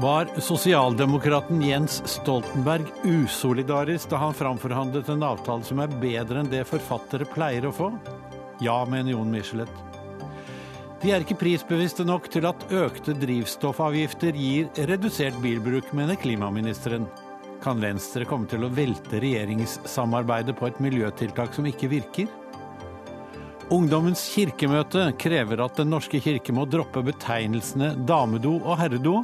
Var sosialdemokraten Jens Stoltenberg usolidarisk da han framforhandlet en avtale som er bedre enn det forfattere pleier å få? Ja, mener Jon Michelet. De er ikke prisbevisste nok til at økte drivstoffavgifter gir redusert bilbruk, mener klimaministeren. Kan Venstre komme til å velte regjeringssamarbeidet på et miljøtiltak som ikke virker? Ungdommens kirkemøte krever at Den norske kirke må droppe betegnelsene damedo og herredo.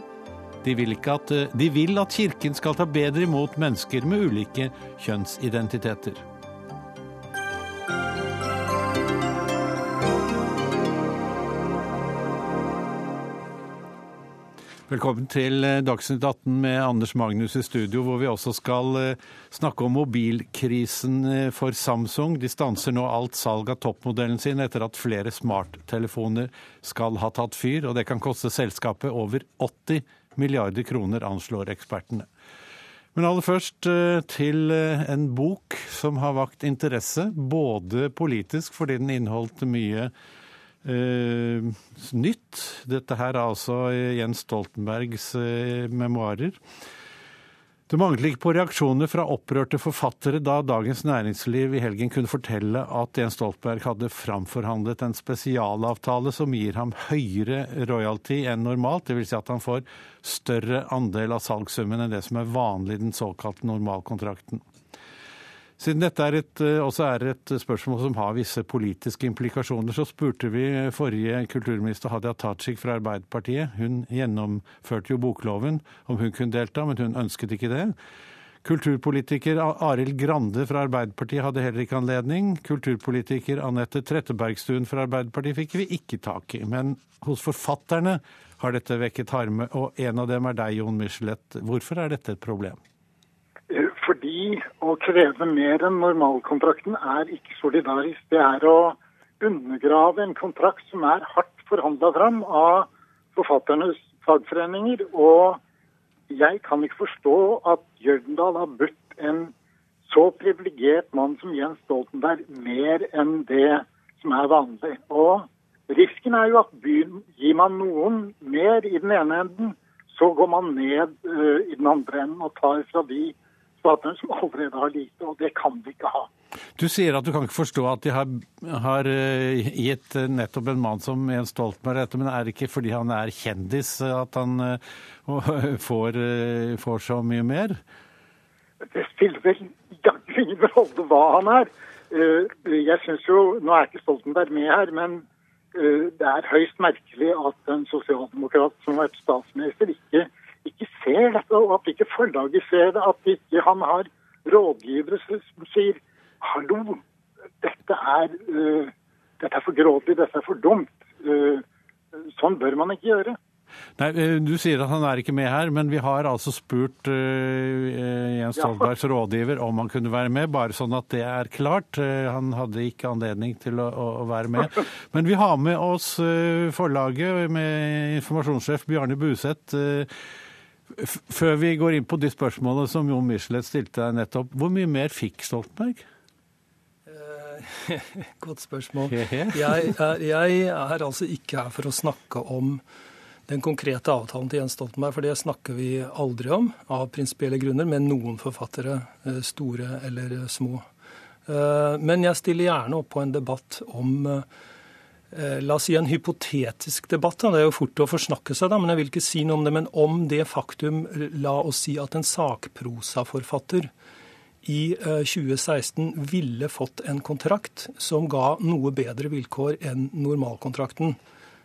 De vil, at, de vil at kirken skal ta bedre imot mennesker med ulike kjønnsidentiteter. Velkommen til eh, Dagsnytt 18 med Anders Magnus i studio, hvor vi også skal eh, snakke om mobilkrisen eh, for Samsung. De stanser nå alt salg av toppmodellen sin etter at flere smarttelefoner skal ha tatt fyr. Og det kan koste selskapet over 80 milliarder kroner, anslår ekspertene. Men aller først til en bok som har vakt interesse, både politisk fordi den inneholdt mye eh, nytt. Dette her er altså Jens Stoltenbergs eh, memoarer. Det manglet ikke på reaksjoner fra opprørte forfattere da Dagens Næringsliv i helgen kunne fortelle at Jens Stoltenberg hadde framforhandlet en spesialavtale som gir ham høyere royalty enn normalt, dvs. Si at han får større andel av salgssummen enn det som er vanlig i den såkalte normalkontrakten. Siden dette er et, eh, også er et spørsmål som har visse politiske implikasjoner, så spurte vi forrige kulturminister Hadia Tajik fra Arbeiderpartiet. Hun gjennomførte jo bokloven, om hun kunne delta, men hun ønsket ikke det. Kulturpolitiker Arild Grande fra Arbeiderpartiet hadde heller ikke anledning. Kulturpolitiker Anette Trettebergstuen fra Arbeiderpartiet fikk vi ikke tak i. Men hos forfatterne har dette vekket harme, og en av dem er deg, Jon Michelet. Hvorfor er dette et problem? Fordi å kreve mer enn normalkontrakten er ikke solidarisk. Det er å undergrave en kontrakt som er hardt forhandla fram av forfatternes fagforeninger. Og jeg kan ikke forstå at Jørgendal har budt en så privilegert mann som Jens Stoltenberg mer enn det som er vanlig. Og risken er jo at byen, gir man noen mer i den ene enden, så går man ned uh, i den andre enden og tar fra de statene som allerede har lite, og det kan de ikke ha. Du sier at du kan ikke forstå at de har, har eh, gitt eh, nettopp en mann som Jens Stoltenberg dette, men er det ikke fordi han er kjendis at han uh, får, får, så mye mer? Det spiller vel jaggu ingen rolle hva han er. Jeg synes jo, Nå er ikke Stoltenberg med her, men det er høyst merkelig at en sosialdemokrat som har vært statsminister, ikke ikke ser dette, og at ikke forlaget ser det. At ikke han har rådgivere som sier hallo, dette er, uh, dette er for grådig, dette er for dumt. Uh, sånn bør man ikke gjøre. Nei, eh, Du sier at han er ikke med her, men vi har altså spurt uh, Jens Stoltenbergs ja. rådgiver om han kunne være med, bare sånn at det er klart. Uh, han hadde ikke anledning til å, å, være med. Men vi har med oss uh, forlaget med informasjonssjef Bjarne Buseth. Før vi går inn på de spørsmålene som Jon Michelet stilte deg nettopp, hvor mye mer fikk Stoltenberg? Eh, godt spørsmål. Jeg er, jeg er, altså ikke her for å snakke om den konkrete avtalen til Jens Stoltenberg, for det snakker vi aldri om av prinsipielle grunner med noen forfattere, eh, store eller små. Eh, men jeg stiller gjerne opp på en debatt om la oss si en hypotetisk debatt. Det er jo fort å forsnakke seg, da, men jeg vil ikke si noe om det. Men om det faktum, la oss si at en sakprosaforfatter i 2016 eh, ville fått en kontrakt som ga noe bedre vilkår enn normalkontrakten.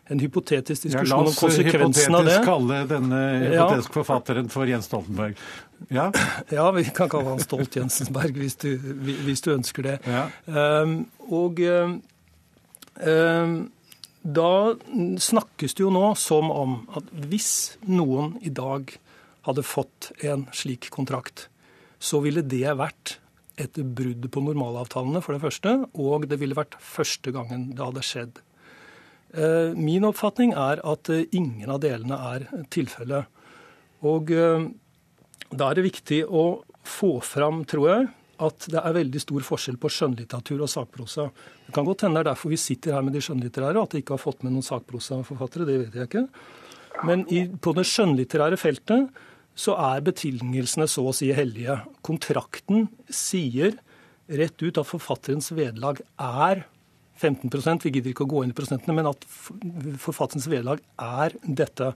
En hypotetisk diskusjon om konsekvensen av det. La oss hypotetisk kalle denne hypotetiske ja. forfatteren for Jens Stoltenberg. Ja, ja vi kan kalle han Stolt Jensensberg hvis hvis du ønsker det. Um, og um, da snakkes det jo nå som om at hvis noen i dag hadde fått en slik kontrakt, så ville det vært et brudd på normalavtalene, for det første, og det ville vært første gangen det hadde skjedd. Ehm, min oppfatning er at ingen av delene er tilfellet. Og ehm, da er det viktig å få fram, tror jeg, at det er veldig stor forskjell på skjønnlitteratur og sakprosa. Det kan godt hende det er derfor vi sitter her med de skjønnlitterære, at de ikke har fått med noen sakprosaforfattere. Det vet jeg ikke. Men i, på det skjønnlitterære feltet så er betingelsene så å si hellige. Kontrakten sier rett ut at forfatterens vederlag er 15% Vi gidder ikke å gå inn i prosentene, men at forfatterens vederlag er dette.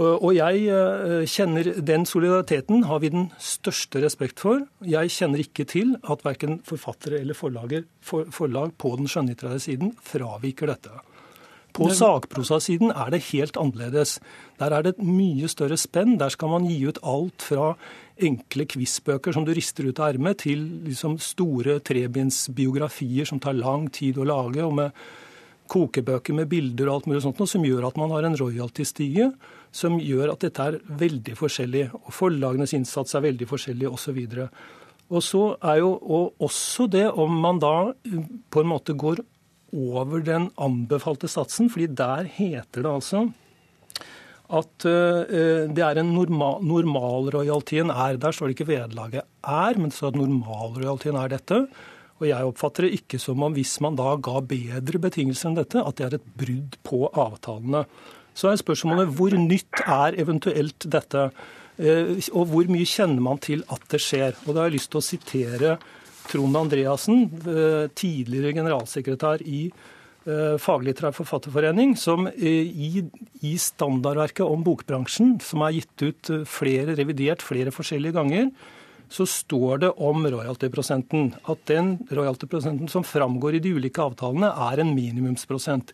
Og jeg eh, kjenner Den solidariteten har vi den største respekt for. Jeg kjenner ikke til at verken forfattere eller forlager, for, forlag på den skjønnlitterære siden fraviker dette. På sakprosasiden er det helt annerledes. Der er det et mye større spenn. Der skal man gi ut alt fra enkle quizbøker som du rister ut av ermet, til liksom store trebindsbiografier som tar lang tid å lage, og med kokebøker med bilder og alt mulig sånt, som gjør at man har en royalty-stige som gjør at dette er veldig forskjellig. og Forlagenes innsats er veldig forskjellig osv. Og så er jo og også det om man da eh, på en måte går over den anbefalte satsen, fordi der heter det altså at uh, det er en normal, normalrojaltien er. Der står det ikke vederlaget er, men det står at normalrojaltien er dette. Og jeg oppfatter det ikke som om hvis man da ga bedre betingelser enn dette, at det er et brudd på avtalene. Så er spørsmålet hvor nytt er eventuelt dette? Eh, og hvor mye kjenner man til at det skjer? Og da har jeg lyst til å sitere Trond Andreassen, eh, tidligere generalsekretær i faglig Faglitterær forfatterforening, som i, i standardverket om bokbransjen, som er gitt ut flere, revidert flere forskjellige ganger, så står det om royaltyprosenten at den royaltyprosenten som framgår i de ulike avtalene, er en minimumsprosent.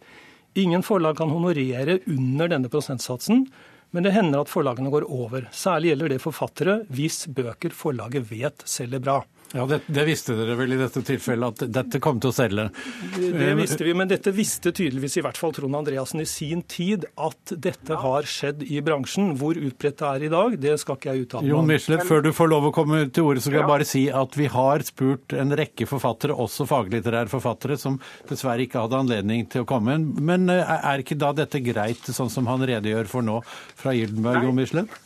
Ingen forlag kan honorere under denne prosentsatsen, men det hender at forlagene går over. Særlig gjelder det forfattere hvis bøker forlaget vet selger bra. Ja, det, det, visste dere vel i dette tilfellet, at dette kom til å selge? Det, det, visste vi, men dette visste tydeligvis i hvert fall Trond Andreassen i sin tid, at dette har skjedd i bransjen. Hvor utbredt det er i dag, det skal ikke jeg uttale meg om. Jon Michelet, før du får lov å komme til ordet, så skal jeg bare si at vi har spurt en rekke forfattere, også faglitterære forfattere, som dessverre ikke hadde anledning til å komme. Men eh, er ikke da dette greit, sånn som han redegjør for nå fra Gildenberg, Jon Michelet?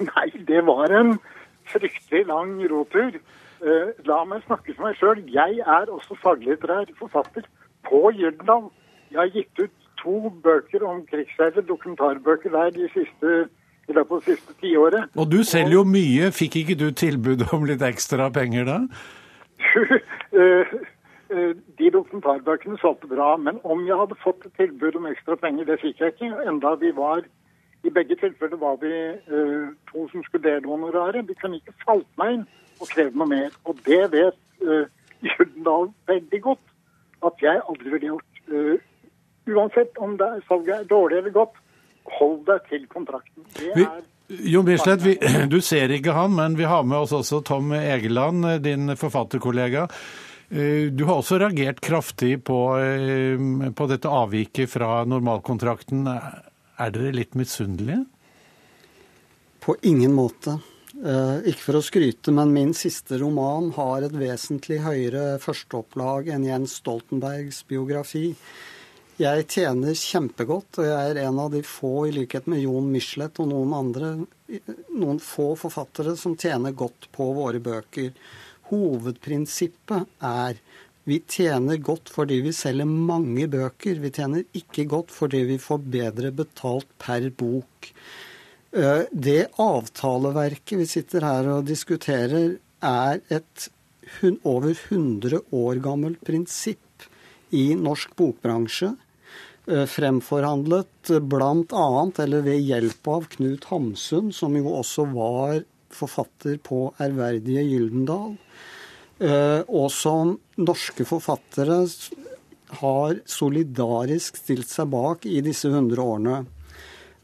Nei, det var en fryktelig lang rotur. Uh, la meg snakke for meg sjøl. Jeg er også faglitterær forfatter på Gyldendal. Jeg har gitt ut to bøker om krigsherrer, dokumentarbøker der de siste, i løpet av det siste tiåret. Og du selger jo mye. Fikk ikke du tilbud om litt ekstra penger da? uh, de dokumentarbøkene solgte bra, men om jeg hadde fått et tilbud om ekstra penger, det fikk jeg ikke. Enda vi var I begge tilfeller var vi to som skulle dele honoraret. De kunne ikke falt meg inn og kreve noe mer. Og det vet uh, Gyldendal veldig godt at jeg aldri ville gjort. Uh, uansett om det salget er dårlig eller godt, hold deg til kontrakten. Det er Jon Bislett, du ser ikke han, men vi har med oss også Tom Egeland, din forfatterkollega. Eh, du har også reagert kraftig på, på dette avviket fra normalkontrakten. Er dere litt misunnelige? På ingen måte. Uh, ikke for å skryte, men min siste roman har et vesentlig høyere førsteopplag enn Jens Stoltenbergs biografi. Jeg tjener kjempegodt, og jeg er en av de få, i likhet med Jon Michelet og noen andre, noen få forfattere som tjener godt på våre bøker. Hovedprinsippet er vi tjener godt fordi vi selger mange bøker. Vi tjener ikke godt fordi vi får bedre betalt per bok. Eh, det avtaleverket vi sitter her og diskuterer, er et over 100 år gammelt prinsipp i norsk bokbransje. Eh, fremforhandlet bl.a. eller ved hjelp av Knut Hamsun, som jo også var forfatter på ærverdige Gyldendal. Eh, og som norske forfattere har solidarisk stilt seg bak i disse 100 årene.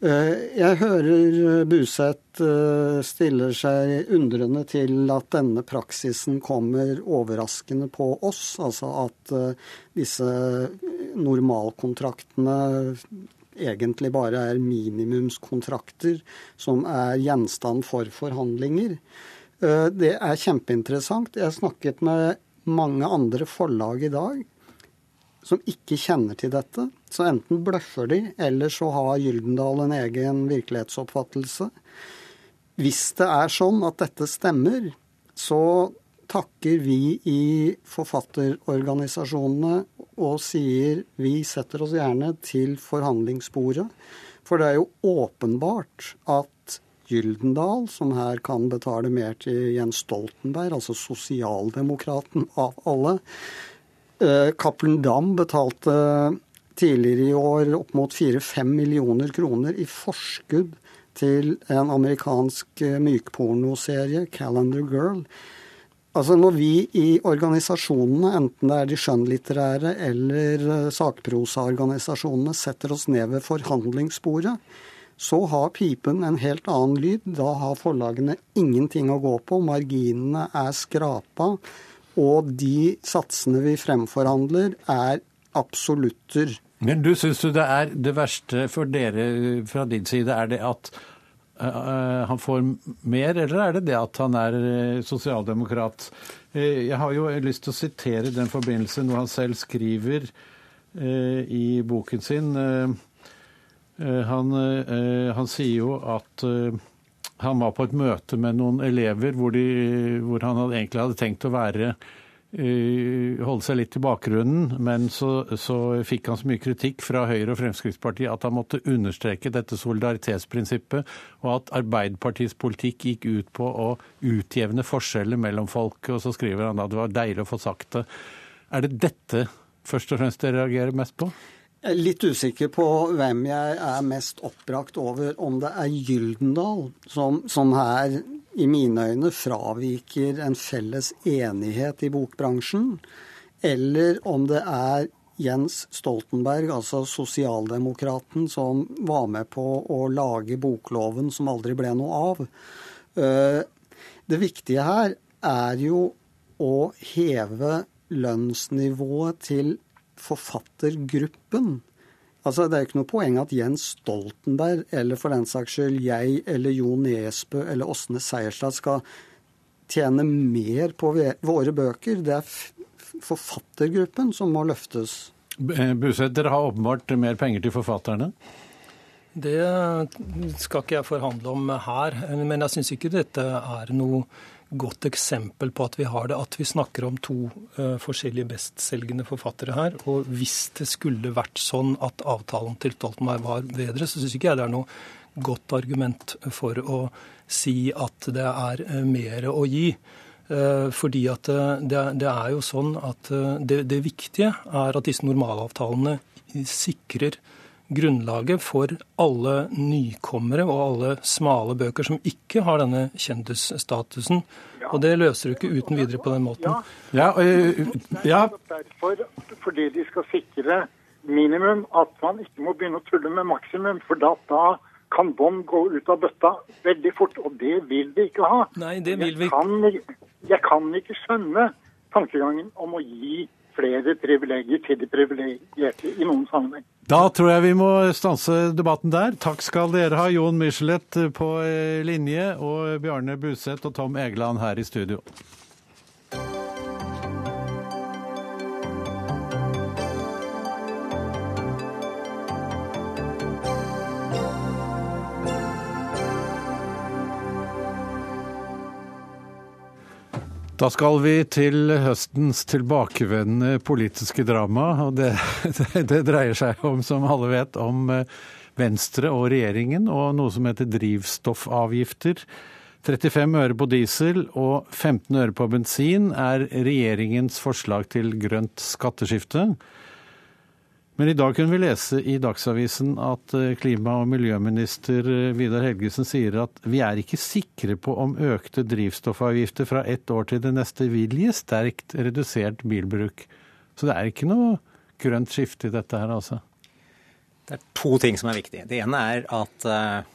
Eh, jeg hører Buseth eh, stiller seg undrende til at denne praksisen kommer overraskende på oss. Altså at eh, disse normalkontraktene egentlig bare er minimumskontrakter som er gjenstand for forhandlinger. Det er kjempeinteressant. Jeg har snakket med mange andre forlag i dag som ikke kjenner til dette. Så enten bløffer de, eller så har Gyldendal en egen virkelighetsoppfattelse. Hvis det er sånn at dette stemmer, så takker vi i forfatterorganisasjonene og sier vi setter oss gjerne til forhandlingsbordet. For det er jo åpenbart at Gyldendal, som her kan betale mer til Jens Stoltenberg, altså sosialdemokraten av alle, Cappelen Dam betalte tidligere i år opp mot 4-5 millioner kroner i forskudd til en amerikansk eh, mykpornoserie, Calendar Girl. Altså Når vi i organisasjonene, enten det er de skjønnlitterære eller eh, sakprosaorganisasjonene, setter oss ned ved forhandlingsbordet, så har pipen en helt annen lyd. Da har forlagene ingenting å gå på. Marginene er skrapa. Og de satsene vi fremforhandler, er absolutter. Men du syns det er det verste for dere fra din side, er det at uh, han får mer, eller er det det at han er uh, sosialdemokrat? Jeg har jo lyst til å sitere den forbindelse noe han selv skriver i boken sin. Han, han, sier jo at han var på et møte med noen elever hvor, de, hvor han hadde, egentlig hadde tenkt å være holde seg litt i bakgrunnen, men så, så, fikk han så mye kritikk fra Høyre og Fremskrittspartiet at han måtte understreke dette solidaritetsprinsippet, og at Arbeiderpartiets politikk gikk ut på å utjevne forskjeller mellom folk. Og så skriver han at det var deilig å få sagt det. Er det dette først og fremst dere reagerer mest på? Jeg er litt usikker på hvem jeg er mest oppbrakt over. Om det er Gyldendal, som, som her i mine øyne fraviker en felles enighet i bokbransjen, eller om det er Jens Stoltenberg, altså sosialdemokraten, som var med på å lage bokloven som aldri ble noe av. Eh, det viktige her er jo å heve lønnsnivået til forfattergruppen. Altså, Det er jo ikke noe poeng at Jens Stoltenberg, eller for den saks skyld jeg eller Jo Nesbø eller Åsne Seierstad skal tjene mer på våre bøker. Det er forfattergruppen som må løftes. Eh, Buseth, dere har åpenbart mer penger til forfatterne? Det skal ikke jeg forhandle om her, men jeg syns ikke dette er noe godt eksempel på at vi har det, at vi snakker om to uh, forskjellige bestselgende forfattere her. Og hvis det skulle vært sånn at avtalen til Stoltenberg var bedre, så syns ikke jeg det er noe godt argument for å si at det er uh, mer å gi. Uh, fordi at det, det, er jo sånn at det, det viktige er at disse normalavtalene sikrer grunnlaget for alle nykommere og alle smale bøker som ikke har denne kjendisstatusen. Og det løser du ikke uten videre på den måten. Ja, ja, ja. Derfor, fordi de skal sikre minimum, at man ikke må begynne å tulle med maksimum. For da, da kan bånd gå ut av bøtta veldig fort, og det vil vi ikke ha. Nei, det vil vi. Jeg kan, jeg kan ikke skjønne tankegangen om å gi flere privilegier til de privilegerte i noen sammenheng. Da tror jeg vi må stanse debatten der. Takk skal dere ha, Jon Michelet på eh, linje og Bjarne Buseth og Tom Egeland her i studio. Da skal vi til høstens tilbakevendende politiske drama. og det, det, dreier seg om, som alle vet, om eh, Venstre og regjeringen og noe som heter drivstoffavgifter. 35 øre på diesel og 15 øre på bensin er regjeringens forslag til grønt skatteskifte. Men i dag kunne vi lese i Dagsavisen at eh, klima- og miljøminister eh, Vidar Helgesen sier at vi er ikke sikre på om økte drivstoffavgifter fra ett år til det neste vil gi sterkt redusert bilbruk. Så det er ikke noe grønt skifte i dette her, altså? Det er to ting som er viktige. Det ene er at eh,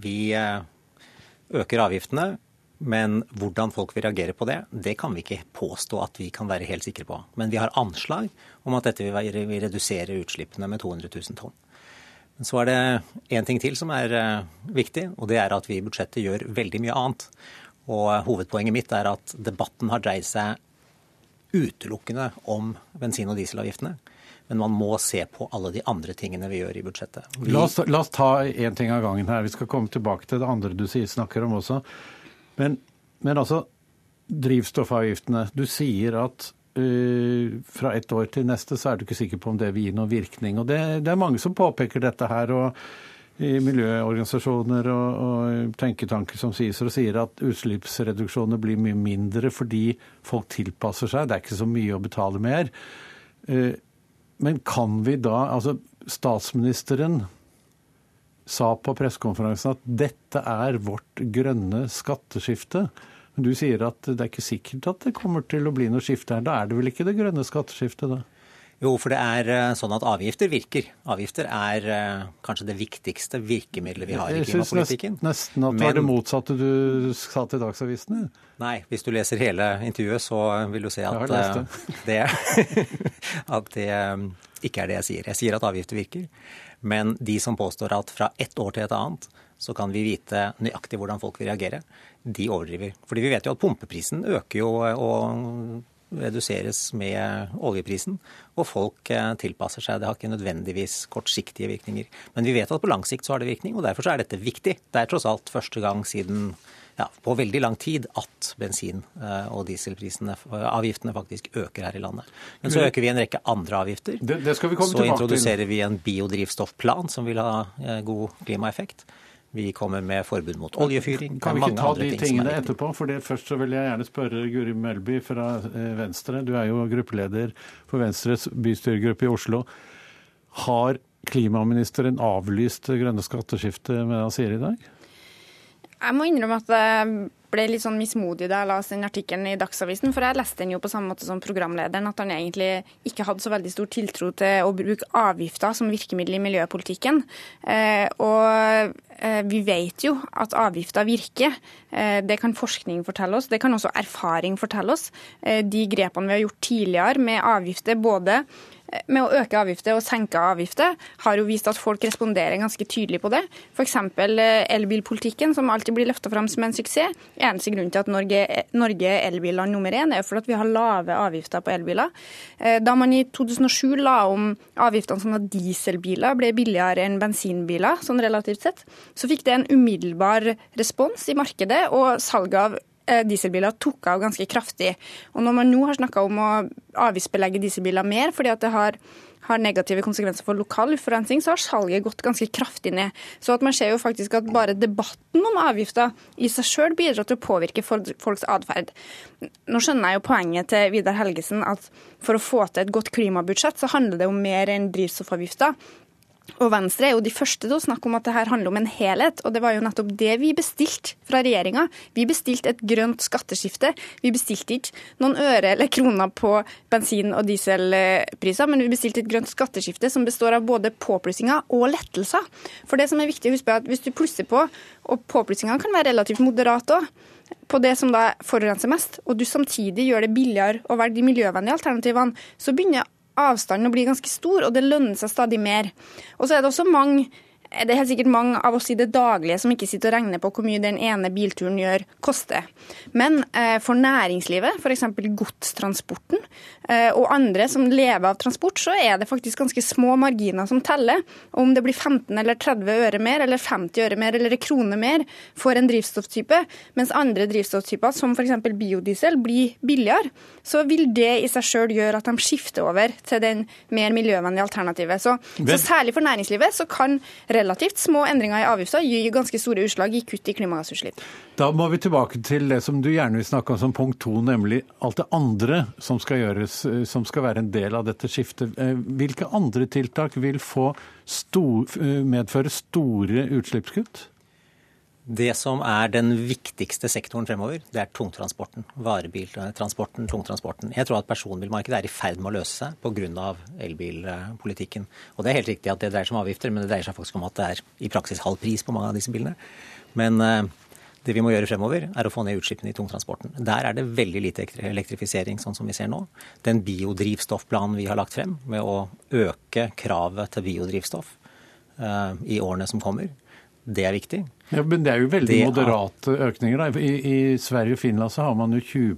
vi øker avgiftene men hvordan folk vil reagere på det, det kan vi ikke påstå at vi kan være helt sikre på. Men vi har anslag om at dette vil redusere utslippene med 200 000 tonn. Men så er det én ting til som er eh, viktig, og det er at vi i budsjettet gjør veldig mye annet. Og hovedpoenget mitt er at debatten har dreid seg utelukkende om bensin- og dieselavgiftene. Men man må se på alle de andre tingene vi gjør i budsjettet. Vi... La, oss, la oss ta én ting av gangen her. Vi skal komme tilbake til det andre du snakker om også. Men, men altså, drivstoffavgiftene. Du sier at uh, fra et år til neste så er du ikke sikker på om det vil gi noen virkning. Og det, det er mange som påpeker dette her. og i miljøorganisasjoner og, og tenketanker som sier, og sier at utslippsreduksjoner blir mye mindre fordi folk tilpasser seg. Det er ikke så mye å betale mer. Uh, men kan vi da Altså, statsministeren sa på pressekonferansen at dette er vårt grønne skatteskifte. Men du sier at det er ikke sikkert at det kommer til å bli noe skifte her. Da er det vel ikke det grønne skatteskiftet, da? Jo, for det er eh, sånn at avgifter virker. Avgifter er eh, kanskje det viktigste virkemidlet vi har i klimapolitikken. Jeg syns nesten at det var det motsatte du sa til Dagsavisen. Nei, hvis du leser hele intervjuet, så vil du se at, det. det, at det ikke er det jeg sier. Jeg sier at avgifter virker. Men de som påstår at fra ett år til et annet så kan vi vite nøyaktig hvordan folk vil reagere, de overdriver. Fordi vi vet jo at pumpeprisen øker jo og reduseres med oljeprisen, og folk eh, tilpasser seg. Det har ikke nødvendigvis kortsiktige virkninger. Men vi vet at på lang sikt så har det virkning, og derfor er dette viktig. Det er tross alt første gang siden ja, på veldig lang tid at bensin- eh, og dieselprisene, eh, avgiftene faktisk øker her i landet. Men så øker vi en rekke andre avgifter. Det, det så introduserer vi en biodrivstoffplan som vil ha eh, god klimaeffekt. Vi kommer med forbud mot oljefyring. Kan vi ikke ta de tingene etterpå? For det, Først så vil jeg gjerne spørre Guri Melby fra Venstre. Du er jo gruppeleder for Venstres bystyregruppe i Oslo. Har klimaministeren avlyst grønne skatteskiftet med det han sier i dag? Jeg må innrømme at jeg ble litt sånn mismodig da jeg leste den artikkelen i Dagsavisen, for jeg leste den jo på samme måte som programlederen, at han egentlig ikke hadde så veldig stor tiltro til å bruke avgifter som virkemiddel i miljøpolitikken. Eh, og eh, vi vet jo at avgifter virker. Eh, det kan forskning fortelle oss, det kan også erfaring fortelle oss. De grepene vi har gjort tidligere med avgifter, både med å øke avgifter og senke avgifter, har jo vist at folk responderer ganske tydelig på det. F.eks. Eh, elbilpolitikken, som alltid blir løfta fram som en suksess. Eneste grunn til at Norge, er elbilland nummer én, er for at vi har lave avgifter på elbiler. Eh, da man i 2007 la om avgiftene sånn at dieselbiler ble billigere enn bensinbiler, sånn relativt sett, så fikk det en umiddelbar respons i markedet, og salget av dieselbiler tok av ganske kraftig. Og når man nå har snakka om å avgiftsbelegge dieselbiler mer fordi at det har, har negative konsekvenser for lokal luftforurensning, så har salget gått ganske kraftig ned. Så at man ser jo faktisk at bare debatten om avgifter i seg sjøl bidrar til å påvirke folks atferd. Nå skjønner jeg jo poenget til Vidar Helgesen at for å få til et godt klimabudsjett, så handler det om mer enn drivstoffavgifter. Og Venstre er jo de første til å snakke om at det her handler om en helhet, og det var jo nettopp det vi bestilte fra regjeringa. Vi bestilte et grønt skatteskifte. Vi bestilte ikke noen øre eller kroner på bensin- og dieselpriser, men vi bestilte et grønt skatteskifte som består av både påplussinger og lettelser. For det som er viktig å huske, er at hvis du plusser på, og påplussingene kan være relativt moderate òg, på det som da forurenser mest, og du samtidig gjør det billigere å velge de miljøvennlige alternativene, så begynner avstanden å bli ganske stor, og det lønner seg stadig mer. Og så er det også mange det er helt sikkert mange av oss i det daglige som ikke sitter og regner på hvor mye den ene bilturen gjør, koster. Men eh, for næringslivet, f.eks. godstransporten eh, og andre som lever av transport, så er det faktisk ganske små marginer som teller. Om det blir 15 eller 30 øre mer, eller 50 øre mer, eller en krone mer for en drivstofftype, mens andre drivstofftyper, som f.eks. biodiesel, blir billigere, så vil det i seg sjøl gjøre at de skifter over til den mer miljøvennlige alternativet. Så, så særlig for næringslivet så kan relativt små endringer i avgifter gir ganske store utslag i kutt i klimagassutslipp. Da må vi tilbake til det som du gjerne vil snakke om som punkt to, nemlig alt det andre som skal gjøres, eh, som skal være en del av dette skiftet. Eh, hvilke andre tiltak vil stor, eh, medføre store utslippskutt? Det som er den viktigste sektoren fremover, det er tungtransporten. Varebiltransporten, tungtransporten. Jeg tror at personbilmarkedet er i ferd med å løse seg pga. elbilpolitikken. Og det er helt riktig at det dreier seg om avgifter, men det dreier seg faktisk om at det er i praksis halv pris på mange av disse bilene. Men eh, det vi må gjøre fremover, er å få ned utslippene i tungtransporten. Der er det veldig lite elektrifisering, sånn som vi ser nå. Den biodrivstoffplanen vi har lagt frem, med å øke kravet til biodrivstoff uh, i årene som kommer, det er viktig. Ja, Men det er jo veldig det moderate økninger. Da. I, I, Sverige og Finland så har man jo 20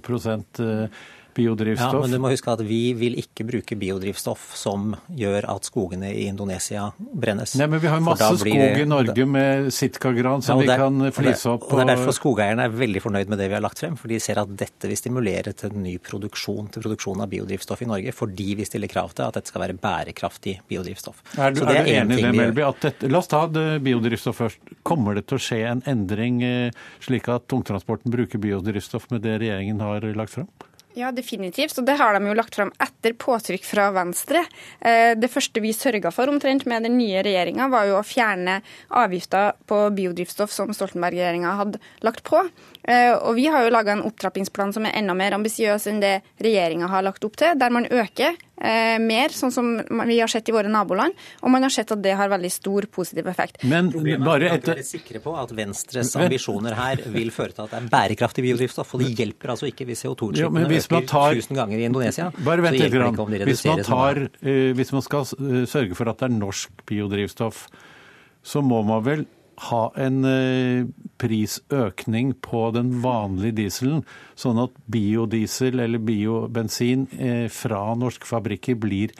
eh, biodrivstoff. Ja, men du må huske at vi vil ikke bruke biodrivstoff som gjør at skogene i Indonesia brennes. Nei, men vi har masse skog det, i Norge med sitkagran som ja, vi kan flise opp. Og det er derfor skogeierne er veldig fornøyd med det vi har lagt frem. For de ser at dette vil stimulere til ny produksjon, til produksjon av biodrivstoff i Norge. Fordi vi stiller krav til at dette skal være bærekraftig biodrivstoff. Er du, er er du enig i det, Melby? Dette, la oss ta biodrivstoff først. Kommer det til å skje en endring eh, slik at tungtransporten bruker biodrivstoff med det regjeringen har lagt frem? Ja, definitivt. Og det har de jo lagt fram etter påtrykk fra Venstre. Eh, det første vi sørga for omtrent med den nye regjeringa, var jo å fjerne avgifter på biodrivstoff som Stoltenberg-regjeringa hadde lagt på. Eh, og vi har jo laga en opptrappingsplan som er enda mer ambisiøs enn det regjeringa har lagt opp til, der man øker eh, mer, sånn som vi har sett i våre naboland. Og man har sett at det har veldig stor positiv effekt. Men bare etter... Er være sikre på at Venstres ambisjoner her vil føre til at det er bærekraftig biodrivstoff. Og det hjelper altså ikke hvis CO2-utslippene øker tar... tusen ganger i Indonesia. Bare vent litt. Hvis man, tar, uh, hvis man skal uh, sørge for at det er norsk biodrivstoff, så må man vel ha en eh, prisøkning på den vanlige dieselen, sånn at biodiesel eller biobensin eh, fra norske fabrikker blir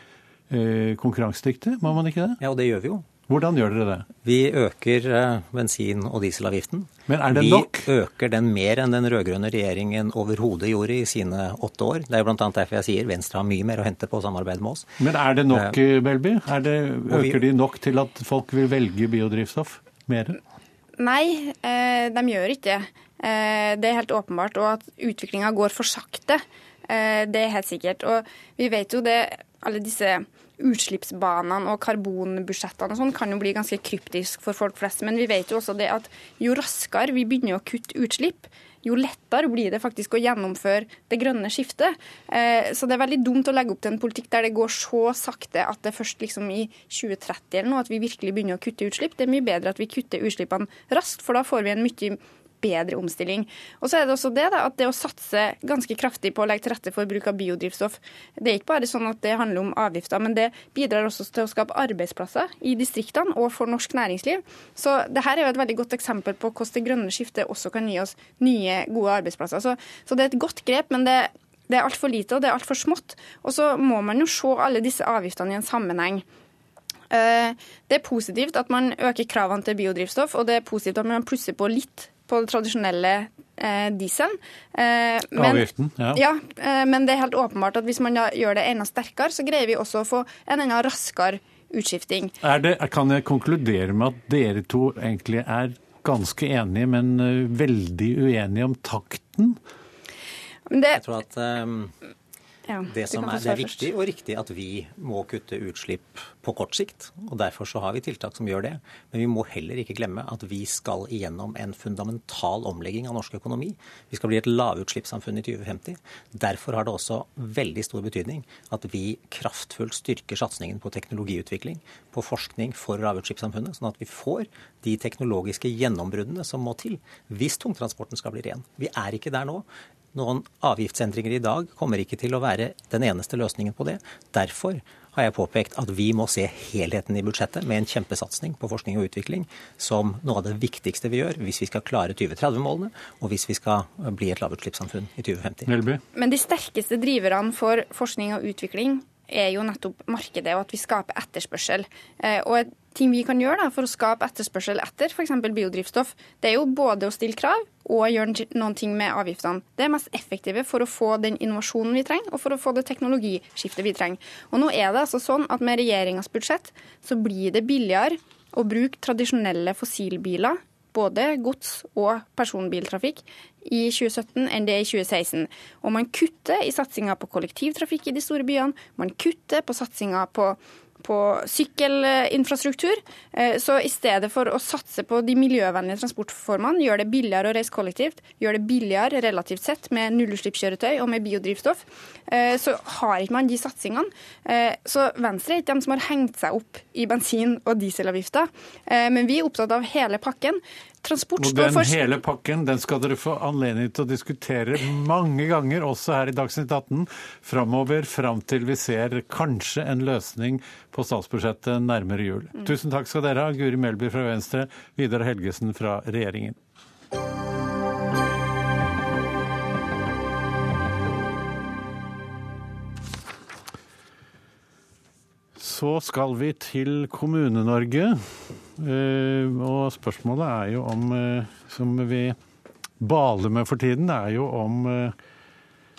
eh, konkurransedyktig? Må man ikke det? Ja, og det gjør vi jo. Hvordan gjør dere det? Vi øker bensin- og dieselavgiften. Men er det vi nok? Vi øker den mer enn den rød-grønne regjeringen overhodet gjorde i sine åtte år. Det er jo bl.a. derfor jeg sier Venstre har mye mer å hente på å samarbeide med oss. Men er det nok, Belby? Det, øker de nok til at folk vil velge biodrivstoff? Mer? Nei, eh, de gjør ikke det. Eh, det er helt åpenbart. Og at utviklinga går for sakte, eh, det er helt sikkert. Og vi vet jo det, alle disse utslippsbanene og karbonbudsjettene og sånn kan jo bli ganske kryptisk for folk flest. Men vi vet jo også det at jo raskere vi begynner å kutte utslipp, jo lettere blir det faktisk å gjennomføre det grønne skiftet. Eh, så det er veldig dumt å legge opp til en politikk der det går så sakte at det først liksom i 2030 eller noe at vi virkelig begynner å kutte utslipp. Det er mye bedre at vi kutter utslippene raskt, for da får vi en mye bedre omstilling. Og så er det også det da, at det å satse ganske kraftig på å legge til rette for bruk av biodrivstoff, det er ikke bare sånn at det handler om avgifter, men det bidrar også til å skape arbeidsplasser i distriktene og for norsk næringsliv. Så det her er jo et veldig godt eksempel på hvordan det grønne skiftet også kan gi oss nye, gode arbeidsplasser. Så, så det er et godt grep, men det, det er altfor lite og det er altfor smått. Og så må man jo se alle disse avgiftene i en sammenheng. Eh, det er positivt at man øker kravene til biodrivstoff, og det er positivt at man plusser på litt på det tradisjonelle eh, dieselen. Eh, men, Avgiften, ja. ja eh, men det er helt åpenbart at hvis man gjør det enda sterkere, så greier vi også å få en enda raskere utskifting. Det, kan jeg konkludere med at dere to egentlig er ganske enige, men uh, veldig uenige om takten? Det, jeg tror at um ja, det, som er, det er viktig og riktig at vi må kutte utslipp på kort sikt. og Derfor så har vi tiltak som gjør det. Men vi må heller ikke glemme at vi skal igjennom en fundamental omlegging av norsk økonomi. Vi skal bli et lavutslippssamfunn i 2050. Derfor har det også veldig stor betydning at vi kraftfullt styrker satsingen på teknologiutvikling, på forskning for lavutslippssamfunnet, sånn at vi får de teknologiske gjennombruddene som må til hvis tungtransporten skal bli ren. Vi er ikke der nå. Noen avgiftsendringer i dag kommer ikke til å være den eneste løsningen på det. Derfor har jeg påpekt at vi må se helheten i budsjettet med en kjempesatsing på forskning og utvikling som noe av det viktigste vi gjør hvis vi skal klare 2030-målene og hvis vi skal bli et lavutslippssamfunn i 2050. Men de sterkeste driverne for forskning og utvikling er jo nettopp markedet og at vi skaper etterspørsel. Eh, og ting vi kan gjøre da, for å skape etterspørsel etter f.eks. biodrivstoff, det er jo både å stille krav og gjøre noen ting med avgiftene. Det er mest effektive for å få den innovasjonen vi trenger, og for å få det teknologiskiftet vi trenger. Og nå er det altså sånn at med regjeringas budsjett så blir det billigere å bruke tradisjonelle fossilbiler både gods- og personbiltrafikk i 2017 enn det er i 2016. Og man kutter i satsinga på kollektivtrafikk i de store byene, man kutter på satsinga på på sykkelinfrastruktur. Eh, så i stedet for å satse på de miljøvennlige transportformene, gjøre det billigere å reise kollektivt, gjøre det billigere relativt sett med nullutslippskjøretøy og med biodrivstoff, eh, så har ikke man de satsingene. Eh, så Venstre er ikke de som har hengt seg opp i bensin- og dieselavgifter, men vi er opptatt av hele pakken. Transport står først. Den hele pakken den skal dere få anledning til å diskutere mange ganger, også her i Dagsnytt 18, framover fram til vi ser kanskje en løsning på statsbudsjettet nærmere jul. Mm. Tusen takk skal dere ha, Guri Melby fra Venstre, Vidar Helgesen fra regjeringen. Så skal vi til Kommune-Norge. Eh, og spørsmålet er jo om, eh, som vi baler med for tiden, det er jo om eh,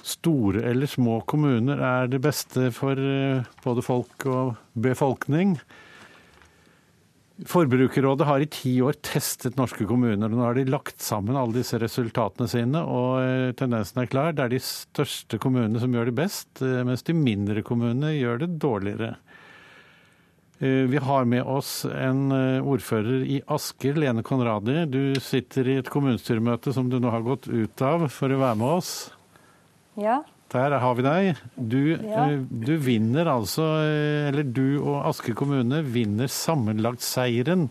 store eller små kommuner er det beste for både folk og befolkning. Forbrukerrådet har i ti år testet norske kommuner. og Nå har de lagt sammen alle disse resultatene sine, og tendensen er klar. Det er de største kommunene som gjør det best, mens de mindre kommunene gjør det dårligere. Eh, vi har med oss en eh, ordfører i Asker, Lene Konradi. Du sitter i et kommunestyremøte som du nå har gått ut av for å være med oss. Ja. Der har vi deg. Du, ja. Eh, du vinner altså, eller du og Asker kommune vinner sammenlagt seieren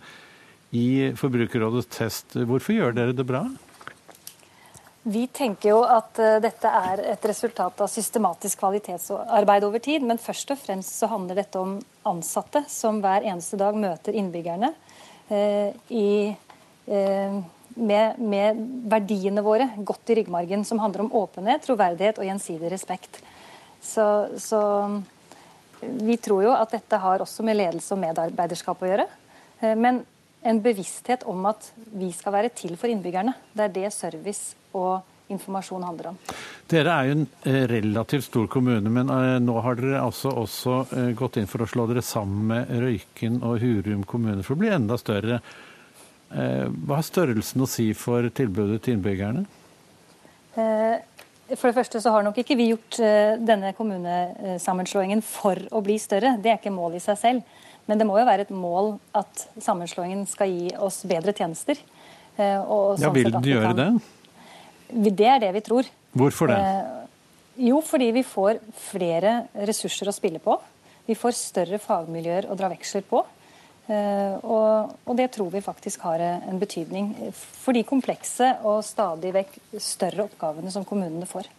i Forbrukerrådets test. Hvorfor gjør dere det bra? Vi tenker jo at uh, dette er et resultat av systematisk kvalitetsarbeid over tid. Men først og fremst så handler dette om ansatte som hver eneste dag møter innbyggerne eh, i, eh, med, med, verdiene våre godt i ryggmargen, som handler om åpenhet, troverdighet og gjensidig respekt. Så, så vi tror jo at dette har også med ledelse og medarbeiderskap å gjøre. Men en bevissthet om at vi skal være til for innbyggerne. Det er det service og informasjon handler om. Dere er jo en eh, relativt stor kommune, men eh, nå har dere altså også eh, gått inn for å slå dere sammen med Røyken og Hurum kommune for å bli enda større. Hva har størrelsen å si for tilbudet til innbyggerne? For det første så har nok ikke vi gjort denne kommunesammenslåingen for å bli større. Det er ikke mål i seg selv. Men det må jo være et mål at sammenslåingen skal gi oss bedre tjenester. ja, sånn Vil den gjøre det? Det er det vi tror. Hvorfor det? Eh, jo, fordi vi får flere ressurser å spille på. Vi får større fagmiljøer å dra veksler på. Eh, og, og, det tror vi faktisk har en betydning for de komplekse og stadig vekk større oppgavene som kommunene får.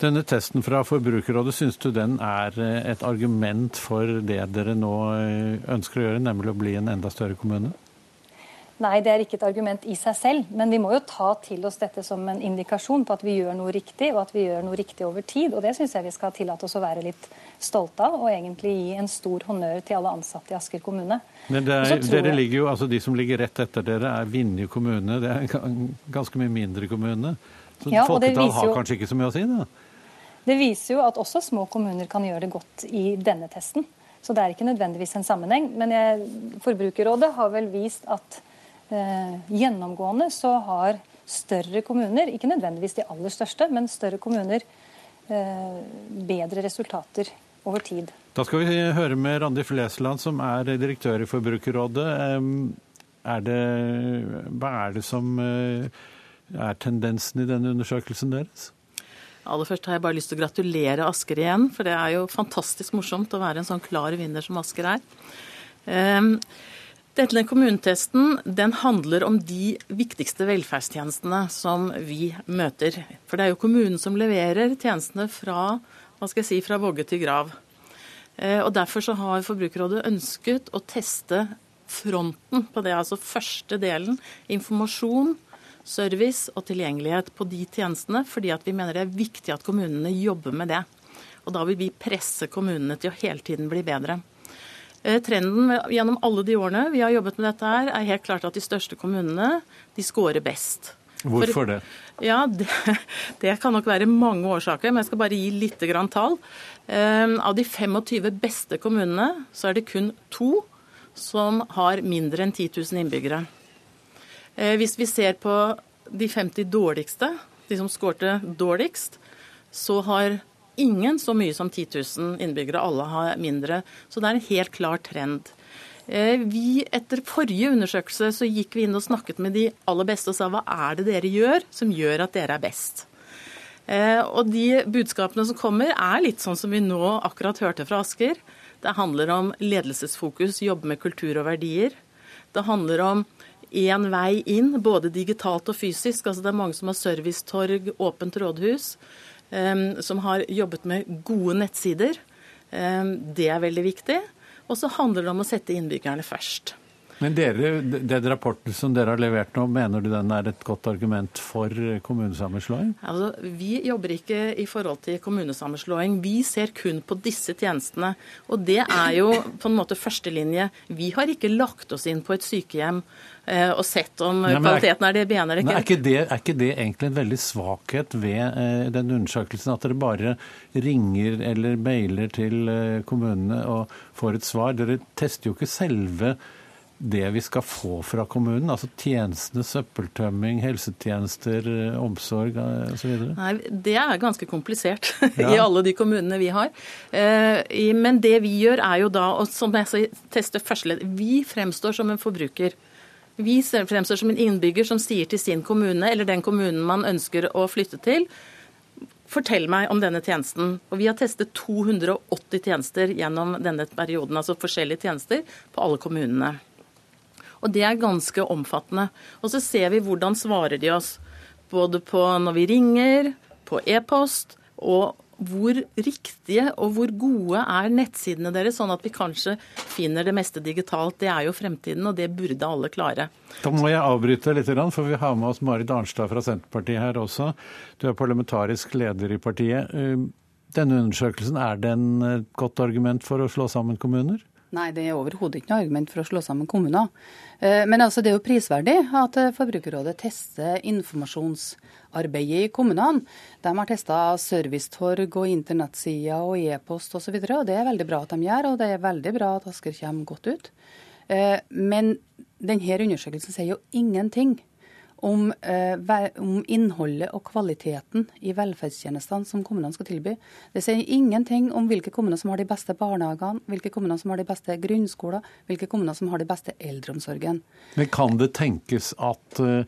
Denne testen fra Forbrukerrådet, syns du den er eh, et argument for det dere nå ønsker å gjøre, nemlig å bli en enda større kommune? Nei, det er ikke et argument i seg selv. Men vi må jo ta til oss dette som en indikasjon på at vi gjør noe riktig, og at vi gjør noe riktig over tid. Og det syns jeg vi skal tillate oss å være litt stolte av, og egentlig gi en stor honnør til alle ansatte i Asker kommune. Men er, dere ligger jo, altså De som ligger rett etter dere, er Vinje kommune. Det er en ganske mye mindre kommune. Så ja, folketall har jo... kanskje ikke så mye å si? da? Det viser jo at også små kommuner kan gjøre det godt i denne testen. Så det er ikke nødvendigvis en sammenheng. Men Forbrukerrådet har vel vist at gjennomgående så har større kommuner, ikke nødvendigvis de aller største, men større kommuner eh, bedre resultater over tid. Da skal vi høre med Randi Flesland, som er direktør i Forbrukerrådet. Er det, hva er det som eh, er tendensen i denne undersøkelsen deres? Aller først har jeg bare lyst til å gratulere Asker igjen, for det er jo fantastisk morsomt å være en sånn klar vinner som Asker er. Denne kommunetesten den handler om de viktigste velferdstjenestene som vi møter. For det er jo kommunen som leverer tjenestene fra, hva skal jeg si, fra vogge til grav. Eh, og Derfor så har Forbrukerrådet ønsket å teste fronten på det, altså første delen. Informasjon, service og tilgjengelighet på de tjenestene, fordi vi mener det er viktig at kommunene jobber med det. Og da vil vi presse kommunene til å hele tiden bli bedre. Eh, trenden gjennom alle de årene vi har jobbet med dette, her, er helt klart at de største kommunene de scorer best. Hvorfor det? Ja, det, det, kan nok være mange årsaker, men jeg skal bare gi litt grann tall. Um, av de 25 beste kommunene, så er det kun to som har mindre enn 10 000 innbyggere. Eh, hvis vi ser på de 50 dårligste, de som skårte dårligst, så har ingen så mye som 10 000 innbyggere. Alle har mindre. Så det er en helt klar trend. Eh, vi, etter forrige undersøkelse så gikk vi inn og snakket med de aller beste og sa hva er det dere gjør som gjør at dere er best? Eh, og de budskapene som kommer er litt sånn som vi nå akkurat hørte fra Asker. Det handler om ledelsesfokus, jobbe med kultur og verdier. Det handler om én vei inn, både digitalt og fysisk. Altså det er mange som har servicetorg, åpent rådhus, som har jobbet med gode nettsider. Det er veldig viktig. Og så handler det om å sette innbyggerne først. Men dere, den rapporten som dere har levert nå, mener du den er et godt argument for kommunesammenslåing? Altså, vi jobber ikke i forhold til kommunesammenslåing. Vi ser kun på disse tjenestene. Og det er jo på en måte førstelinje. Vi har ikke lagt oss inn på et sykehjem eh, og sett om Nei, kvaliteten er det ene eller ikke. Er ikke det, er ikke det egentlig en veldig svakhet ved eh, den undersøkelsen? At dere bare ringer eller mailer til eh, kommunene og får et svar? Dere tester jo ikke selve det vi skal få fra kommunen? Altså tjenestene, søppeltømming, helsetjenester, eh, omsorg eh, osv.? Nei, Det er ganske komplisert ja. i alle de kommunene vi har. Eh, men det vi gjør er jo da, og som jeg sier, teste førsteledd Vi fremstår som en forbruker. Vi fremstår som en innbygger som sier til sin kommune, eller den kommunen man ønsker å flytte til, Fortell meg om denne tjenesten. Og Vi har testet 280 tjenester gjennom denne perioden, altså forskjellige tjenester på alle kommunene. Og det er ganske omfattende. Og så ser vi hvordan svarer de oss. Både på når vi ringer, på e-post, og hvor riktige og hvor gode er nettsidene deres, sånn at vi kanskje finner det meste digitalt. Det er jo fremtiden, og det burde alle klare. Da må jeg avbryte litt, for vi har med oss Marit Arnstad fra Senterpartiet her også. Du er parlamentarisk leder i partiet. Denne undersøkelsen, er det et godt argument for å slå sammen kommuner? Nei, det er overhodet ikke noe argument for å slå sammen kommuner. Eh, men altså, det er jo prisverdig at eh, Forbrukerrådet tester informasjonsarbeidet i kommunene. De har testa servicetorg og internettsider og e-post osv. Og, og det er veldig bra at de gjør, og det er veldig bra at Asker kommer godt ut. Eh, men denne undersøkelsen sier jo ingenting om, eh, om, innholdet og kvaliteten i velferdstjenestene som kommunene skal tilby. Det sier ingenting om hvilke kommuner som har de beste barnehagene, hvilke kommuner som har de beste grunnskoler, hvilke kommuner som har de beste eldreomsorgen. Men kan det tenkes at uh,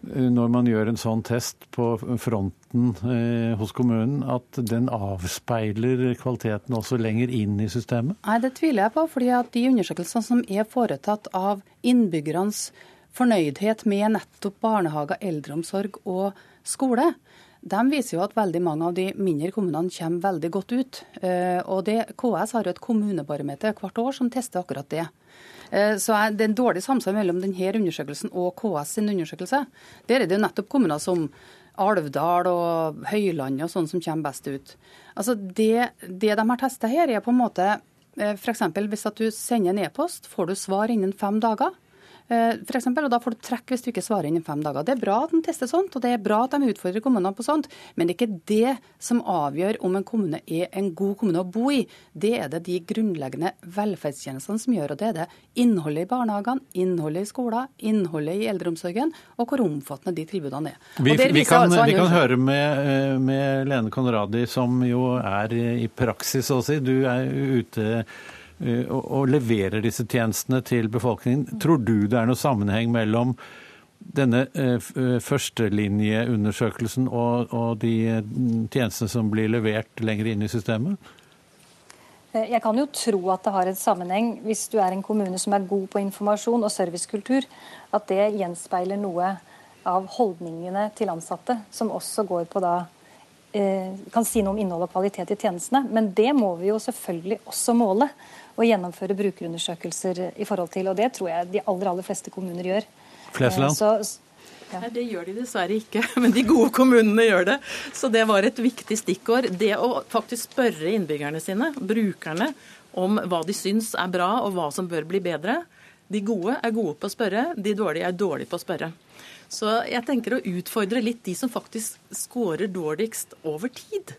når man gjør en sånn test på fronten eh, hos kommunen, at den avspeiler kvaliteten også lenger inn i systemet? Nei, det tviler jeg på. fordi at de undersøkelsene som er foretatt av innbyggernes fornøydhet med nettopp barnehager, eldreomsorg og skole, de viser jo at veldig mange av de mindre kommunene kommer veldig godt ut. Eh, og det, KS har jo et kommunebarometer hvert år som tester akkurat det. Eh, så det er en dårlig samsvar mellom denne undersøkelsen og KS sin undersøkelse. Der er det jo nettopp kommuner som Alvdal og Høylandet og sånn som kommer best ut. Altså det, det de har testa her, er på en måte eh, f.eks. hvis at du sender en e-post, får du svar innen fem dager. Eh, for eksempel, og Da får du trekk hvis du ikke svarer innen fem dager. Det er bra at de tester sånt, og det er bra at de utfordrer kommunene på sånt, men det er ikke det som avgjør om en kommune er en god kommune å bo i. Det er det de grunnleggende velferdstjenestene som gjør, og det er det innholdet i barnehagene, innholdet i skolen, innholdet i eldreomsorgen, og hvor omfattende de tilbudene er. Vi, vi, kan, altså vi, kan, høre med, eh, med Lene Conradi, som jo er i praksis, å si. Du er ute Eh, og leverer disse tjenestene til befolkningen. Tror du det er noe sammenheng mellom denne eh, eh, førstelinjeundersøkelsen og, og de tjenestene som blir levert lenger inn i systemet? Jeg kan jo tro at det har en sammenheng, hvis du er en kommune som er god på informasjon og servicekultur, at det gjenspeiler noe av holdningene til ansatte, som også går på da kan si noe om innhold og kvalitet i tjenestene. Men det må vi jo selvfølgelig også måle å gjennomføre brukerundersøkelser i forhold til. Og det tror jeg de aller, aller fleste kommuner gjør. Flesland? Så, ja. Nei, Det gjør de dessverre ikke, men de gode kommunene gjør det. Så det var et viktig stikkord. Det å faktisk spørre innbyggerne sine, brukerne, om hva de syns er bra og hva som bør bli bedre. De gode er gode på å spørre, de dårlige er dårlige på å spørre. Så jeg tenker å utfordre litt de som faktisk scorer dårligst over tid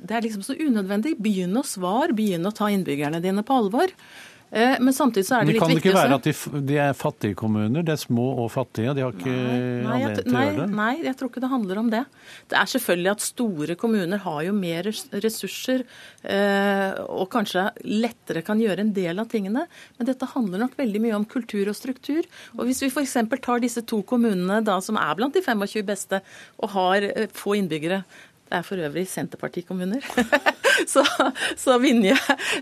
det er liksom så unødvendig. Begynn å svare, begynn å ta innbyggerne dine på alvor. Eh, men samtidig så er det, litt viktig Det kan ikke være at de, de, er fattige kommuner? De er små og fattige? De har ikke anledning til å gjøre det? Nei, jeg tror ikke det handler om det. Det er selvfølgelig at store kommuner har jo mer ressurser eh, og kanskje lettere kan gjøre en del av tingene. Men dette handler nok veldig mye om kultur og struktur. Og Hvis vi f.eks. tar disse to kommunene da, som er blant de 25 beste og har eh, få innbyggere, det er for øvrig Senterpartikommuner. så så Vinje,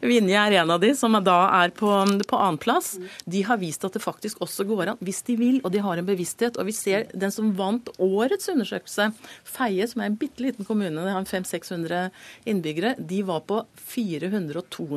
Vinje, er en av de som da er på, på annenplass. De har vist at det faktisk også går an, hvis de vil, og de har en bevissthet. Og vi ser den som vant årets undersøkelse, Feie, som er en bitte liten kommune, det har 500-600 innbyggere, de var på 402.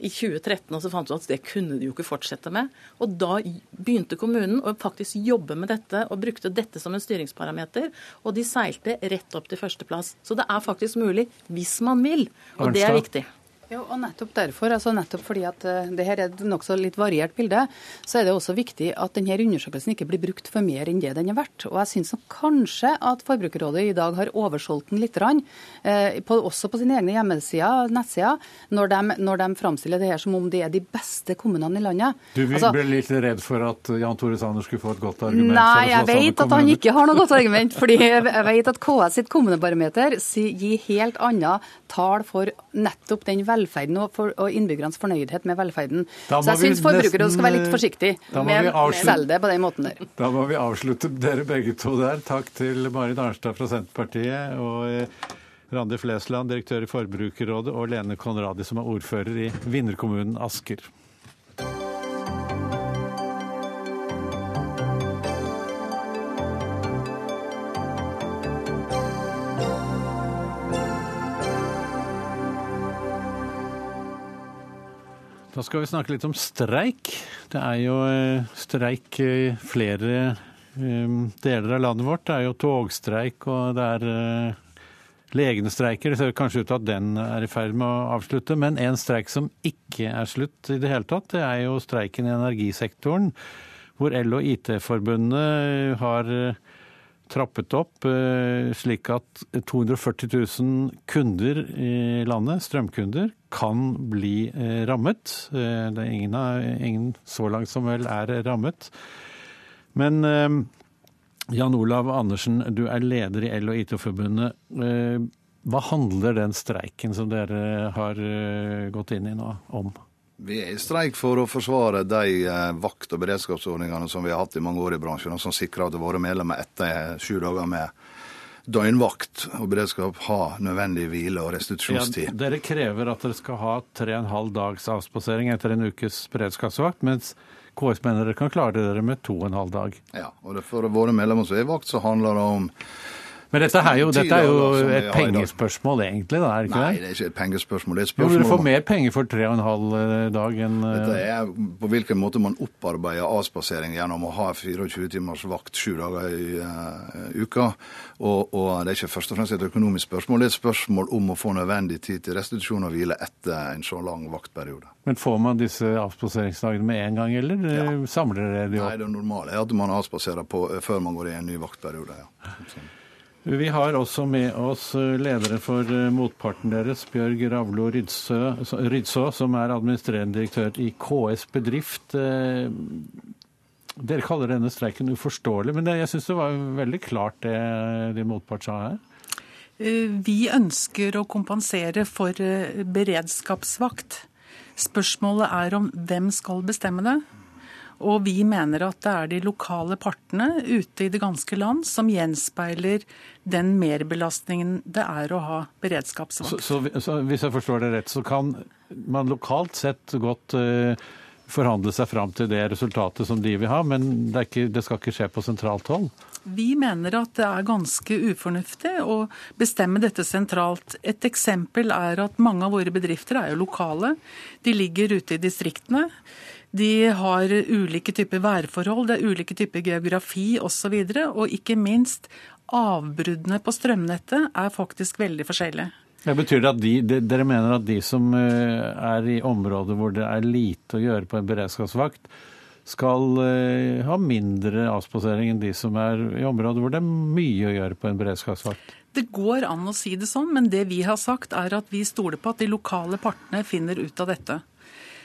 i 2013, og så fant du at det kunne de jo ikke fortsette med. Og da begynte kommunen å faktisk jobbe med dette og brukte dette som en styringsparameter. Og de seilte rett opp til førsteplass. Så det er faktisk mulig hvis man vil, og det er viktig. Ja, og nettopp derfor, altså nettopp fordi at uh, det her er et nokså litt variert bilde, så er det også viktig at denne undersøkelsen ikke blir brukt for mer enn det den er verdt. Og jeg syns kanskje at Forbrukerrådet i dag har oversolgt den litt, uh, på, også på sine egne hjemmesider, nettsider, når de, når de framstiller det her som om det er de beste kommunene i landet. Du altså, ble litt redd for at Jan Tore Sanner skulle få et godt argument? Nei, jeg vet at han ikke har noe godt argument. fordi jeg vet at KS sitt kommunebarometer gir helt andre tall for nettopp den velferden velferden og, for, og innbyggernes fornøydhet med velferden. Så jeg syns forbrukere skal være litt forsiktige med å selge det på den måten der. Da må vi avslutte dere begge to der. Takk til Marit Arnstad fra Senterpartiet og eh, Randi Flesland, direktør i Forbrukerrådet, og Lene Konradi, som er ordfører i vinnerkommunen Asker. Da skal vi snakke litt om streik. Det er jo eh, streik i flere eh, deler av landet vårt. Det er jo togstreik, og det er eh, legene streiker. Det ser kanskje ut til at den er i ferd med å avslutte. Men en streik som ikke er slutt i det hele tatt, det er jo streiken i energisektoren. Hvor L- og IT-forbundet har trappet opp slik at 240 000 kunder i landet, strømkunder, kan bli eh, rammet. Eh, det er ingen, ingen, så langt som vel er rammet. Men eh, Jan Olav Andersen, du er leder i El- og IT-forbundet. Hva handler den streiken som dere har gått inn i nå, om? Vi er i streik for å forsvare de vakt- og beredskapsordningene som vi har hatt i mange år i bransjen, og som sikrer at våre medlemmer etter sju dager med døgnvakt og beredskap har nødvendig hvile og restitusjonstid. Ja, dere krever at dere skal ha tre og en halv dags avspasering etter en ukes beredskapsvakt, mens KS mener dere kan klare dere med to og en halv dag. Ja, og for våre medlemmer som er vakt, så handler det om men dette er jo, dette er jo et pengespørsmål, egentlig? da, er det ikke Nei, det? er ikke et pengespørsmål. Det er et spørsmål jo, Du får mer penger for tre og en halv eh, dag enn eh, Dette er på hvilken måte man opparbeider avspasering gjennom å ha 24 timers vakt sju dager i uh, uka. Og, og, det er ikke først og fremst et økonomisk spørsmål, det er et spørsmål om å få nødvendig tid til restitusjon og hvile etter en så lang vaktperiode. Men får man disse avspaseringsdagene med en gang, eller ja. samler dere de opp? Nei, det normale er at man avspaserer på, før man går i en ny vaktperiode. ja. Sånn. Vi har også med oss eh, ledere for eh, motparten deres, Bjørg Ravlo Rydså, som er administrerende direktør i KS Bedrift. Eh, dere kaller denne streiken uforståelig, men jeg syns det var veldig klart det din motpart sa her? Vi ønsker å kompensere for beredskapsvakt. Spørsmålet er om hvem skal bestemme det. Og vi mener at det er de lokale partene ute i det ganske land som gjenspeiler den merbelastningen det er å ha beredskapsvakt. Så, så, så hvis jeg forstår det rett, så kan man lokalt sett godt uh, forhandle seg fram til det resultatet som de vil ha, men det, ikke, det skal ikke skje på sentralt hold? Vi mener at det er ganske ufornuftig å bestemme dette sentralt. Et eksempel er at mange av våre bedrifter er jo lokale. De ligger ute i distriktene. De har ulike typer værforhold, det er ulike typer geografi osv. Og, så og ikke minst avbruddene på strømnettet er faktisk veldig forskjellige. Det betyr det at de, de, Dere mener at de som eh, er i områder hvor det er lite å gjøre på en beredskapsvakt, skal eh, ha mindre avspasering enn de som er i områder hvor det er mye å gjøre på en beredskapsvakt? Det går an å si det sånn, men det vi har sagt er at vi stoler på at de lokale partene finner ut av dette.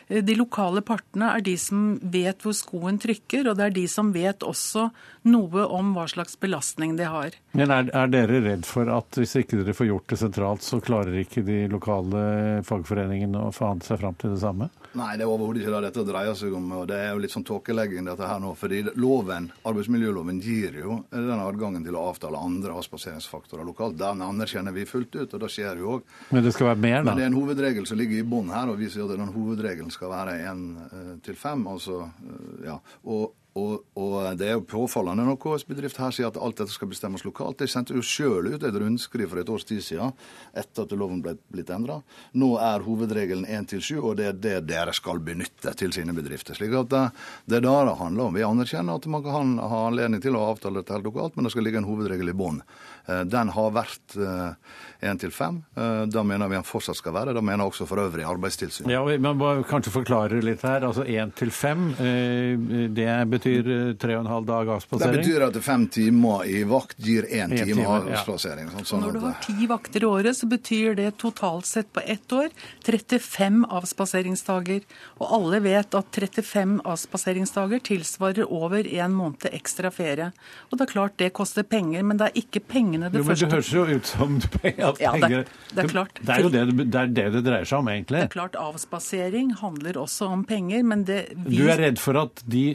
De lokale partene er de som vet hvor skoen trykker, og det er de som vet også noe om hva slags belastning de har. Men er, er dere redd for at hvis ikke dere får gjort det sentralt, så klarer ikke de lokale fagforeningene å forhandle seg fram til det samme? Nei, det er overhodet ikke det dette dreier seg om. og Det er jo litt sånn tåkelegging dette her nå. fordi loven, Arbeidsmiljøloven gir jo den adgangen til å avtale andre avspaseringsfaktorer lokalt. Den anerkjenner vi fullt ut, og det skjer jo òg. Men det skal være mer, da? Men det er en hovedregel som ligger i bånn her, og vi sier at den hovedregelen skal være én eh, til fem. Altså, eh, ja. Og og, og, det er jo påfallende når KS Bedrift her sier at alt dette skal bestemmes lokalt. De sendte jo sjøl ut et rundskriv for et års tid siden etter at loven ble blitt endra. Nå er hovedregelen 1 til 7, og det er det dere skal benytte til sine bedrifter. slik at det, det er det det handler om. Vi anerkjenner at man kan ha anledning til å avtale dette lokalt, men det skal ligge en hovedregel i bånn. Eh, den har vært én eh, til fem. Eh, da mener vi den fortsatt skal være. Da mener også for øvrig Arbeidstilsynet. Ja, Man må kanskje forklare litt her. Altså én til fem, det betyr tre og en halv dag avspasering? Det betyr at fem timer i vakt gir én time, time avspasering. Sånn, sånn Når du har ti vakter i året, så betyr det totalt sett på ett år 35 avspaseringsdager. Og alle vet at 35 avspaseringsdager tilsvarer over en måned ekstra ferie. Og det er klart det koster penger, men det er ikke penger pengene det jo, men Det høres jo ut som at penger det, det, er klart. Det er jo det det, er det det dreier seg om, egentlig. Det er klart Avspasering handler også om penger, men det vi... Du er redd for at de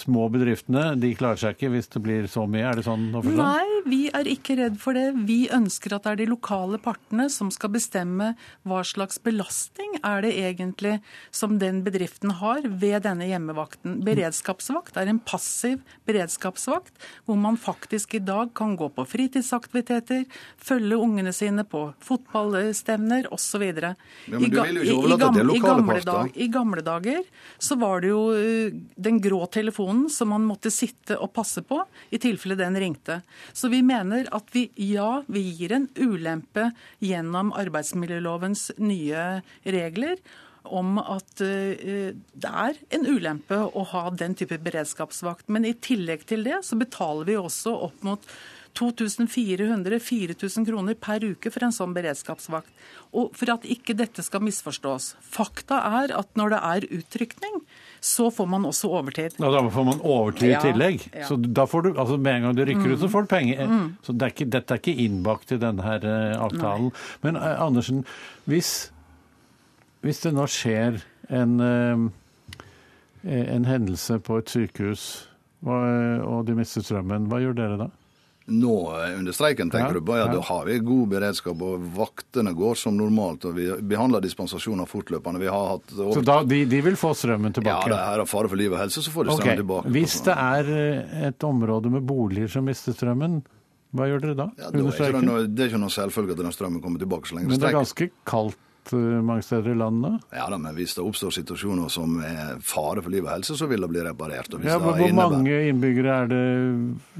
små bedriftene de klarer seg ikke hvis det blir så mye? Er det sånn å forstå? Nei, vi er ikke redd for det. Vi ønsker at det er de lokale partene som skal bestemme hva slags belastning er det egentlig som den bedriften har ved denne hjemmevakten. Beredskapsvakt er en passiv beredskapsvakt hvor man faktisk i dag kan gå på fritidsaktiviteter, følge ungene sine på fotballstevner osv. Ja, I, ga I, lokale parter. I gamle dager så var det jo uh, den grå telefonen som man måtte sitte og passe på i tilfelle den ringte. Så vi mener at vi ja, vi gir en ulempe gjennom arbeidsmiljølovens nye regler om at uh, det er en ulempe å ha den type beredskapsvakt. Men i tillegg til det så betaler vi også opp mot 2400-4000 kroner per uke for en sånn beredskapsvakt. Og for at ikke dette skal misforstås. Fakta er at når det er utrykning, så får man også overtid. Ja, Da får man overtid i tillegg. Ja, ja. Så da får du, altså Med en gang du rykker mm. ut, så får du penger. Mm. Så det er ikke, dette er ikke innbakt i denne her uh, avtalen. Nei. Men uh, Andersen, hvis, hvis, det nå skjer en, en hendelse på et sykehus, og de mister strømmen, hva gjør dere da? Nå under streiken, tenker ja, du. Ja, Da har vi god beredskap, og vaktene går som normalt. og Vi behandler dispensasjoner fortløpende. Vi har hatt... Så da, de, de, vil få strømmen tilbake? Ja, det er fare for liv og helse, så får de strømmen okay. tilbake. Hvis det er eh, et område med boliger som mister strømmen, hva gjør dere da? Ja, da er det, noe, det er ikke noe selvfølge at den strømmen kommer tilbake så lenge Men det er ganske kaldt Eh, mange steder i landet? Ja da, men hvis det oppstår situasjoner som er fare for liv og helse, så vil det bli reparert. ja, Hvor innebærer... mange innbyggere er det,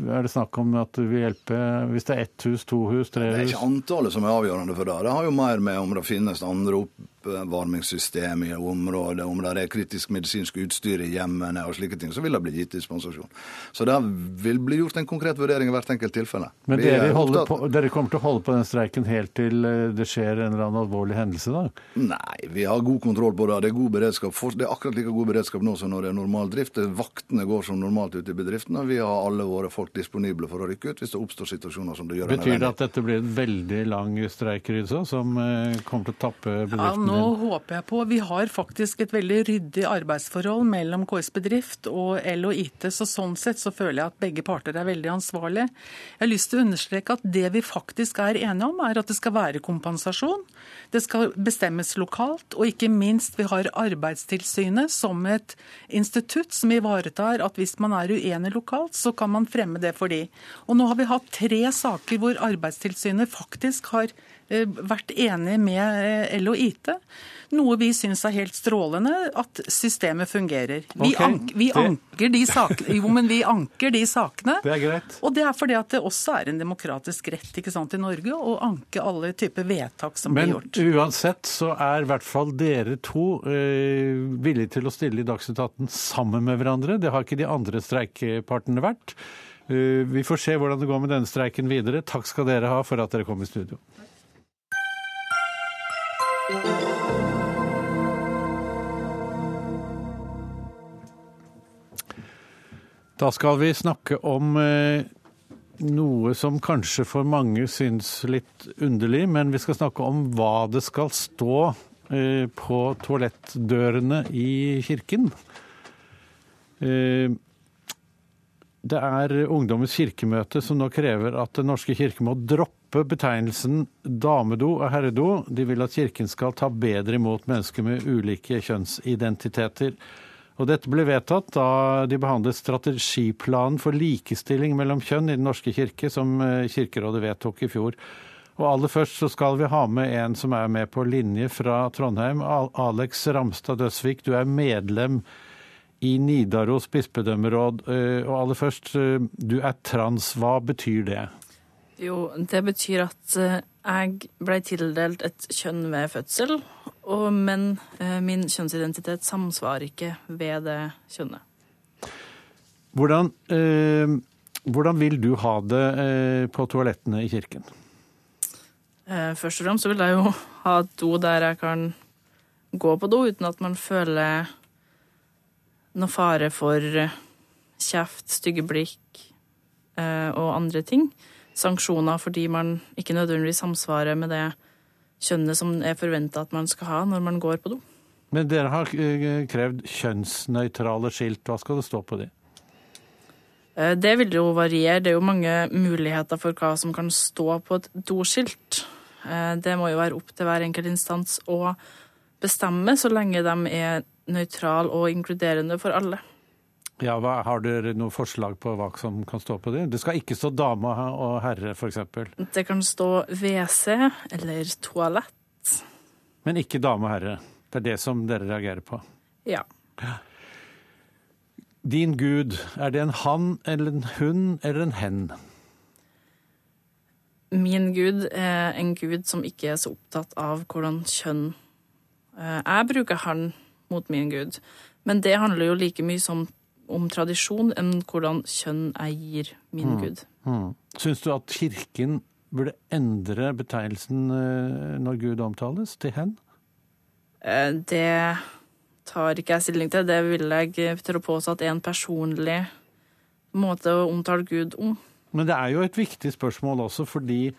er det, snakk om at vil hjelpe? Hvis det er ett hus, to hus, tre hus? Det er ikke antallet som er avgjørende for det. Det har jo mer med om det finnes andre opp oppvarmingssystem i området, om det er kritisk medisinsk utstyr i hjemmene og slike ting, så vil det bli gitt dispensasjon. Så det vil bli gjort en konkret vurdering i hvert enkelt tilfelle. Men dere, på, dere, kommer til å holde på den streiken helt til eh, det skjer en eller annen alvorlig hendelse, da? Nei, vi har god kontroll på det. Det er god beredskap. Det er akkurat like god beredskap nå som når det er normal drift. Vaktene går som normalt ute i bedriftene. Vi har alle våre folk disponible for å rykke ut hvis det oppstår situasjoner som det gjør. Betyr det at dette blir en veldig lang streik, Rydsa, som eh, kommer til å tappe bedriftene? Ja, nå håper jeg på Vi har faktisk et veldig ryddig arbeidsforhold mellom KS Bedrift og L og IT, så sånn sett så føler jeg at begge parter er veldig ansvarlige. Jeg har lyst til å understreke at det vi faktisk er enige om, er at det skal være kompensasjon. Det skal bestemmes lokalt, og ikke minst vi har Arbeidstilsynet som et institutt som ivaretar at hvis man er uenig lokalt, så kan man fremme det for de. Og nå har vi hatt tre saker hvor Arbeidstilsynet faktisk har vært enig med LOIT, IT. Noe vi syns er helt strålende, at systemet fungerer. Vi, okay. ank, vi anker de sakene, jo, men vi anker de sakene. Det er greit. Og det er fordi at det også er en demokratisk rett ikke sant, i Norge å anke alle typer vedtak som men, blir gjort. Men uansett så er i hvert fall dere to eh, villige til å stille i Dagsnytt 18 sammen med hverandre. Det har ikke de andre streikepartene vært. Uh, vi får se hvordan det går med denne streiken videre. Takk skal dere ha for at dere kom i studio. Da skal vi snakke om eh, noe som kanskje for mange syns litt underlig, men vi skal snakke om hva det skal stå eh, på toalettdørene i kirken. Eh, det er Ungdommens kirkemøte som nå krever at Den norske kirke må droppe betegnelsen damedo og herredo. De vil at kirken skal ta bedre imot mennesker med ulike kjønnsidentiteter. Og dette ble vedtatt da de behandlet strategiplanen for likestilling mellom kjønn i Den norske kirke, som eh, Kirkerådet vedtok i fjor. Og aller først så skal vi ha med en som er med på linje fra Trondheim. Alex Ramstad Døsvik, du er medlem i Nidaros bispedømmeråd. Eh, og aller først, eh, du er trans. Hva betyr det? Jo, det betyr at jeg ble tildelt et kjønn ved fødsel, og, men eh, min kjønnsidentitet samsvarer ikke ved det kjønnet. Hvordan, eh, hvordan vil du ha det eh, på toalettene i kirken? Eh, først og fremst så vil jeg jo ha et do der jeg kan gå på do uten at man føler noe fare for kjeft, stygge blikk eh, og andre ting sanksjoner fordi man ikke nødvendigvis samsvarer med det kjønnet som er forventa at man skal ha når man går på do. Men dere har eh, krevd kjønnsnøytrale skilt. Hva skal det stå på de? Eh, det vil jo variere. Det er jo mange muligheter for hva som kan stå på et doskilt. Eh, det må jo være opp til hver enkelt instans å bestemme, så lenge de er nøytrale og inkluderende for alle. Ja, hva, Har dere noe forslag på hva som kan stå på det? Det skal ikke stå dame og herre, f.eks. Det kan stå WC eller toalett. Men ikke dame og herre. Det er det som dere reagerer på? Ja. Din gud, er det en han eller en hun eller en hen? Min gud er en gud som ikke er så opptatt av hvordan kjønn eh, Jeg bruker han mot min gud, men det handler jo like mye som om tradisjon enn hvordan kjønn eier min mm. gud. Mm. Syns du at Kirken burde endre betegnelsen eh, når Gud omtales, til hen? Eh, det tar ikke jeg stilling til. Det vil jeg å påstå at er en personlig måte å omtale Gud om. Men det er jo et viktig spørsmål også, fordi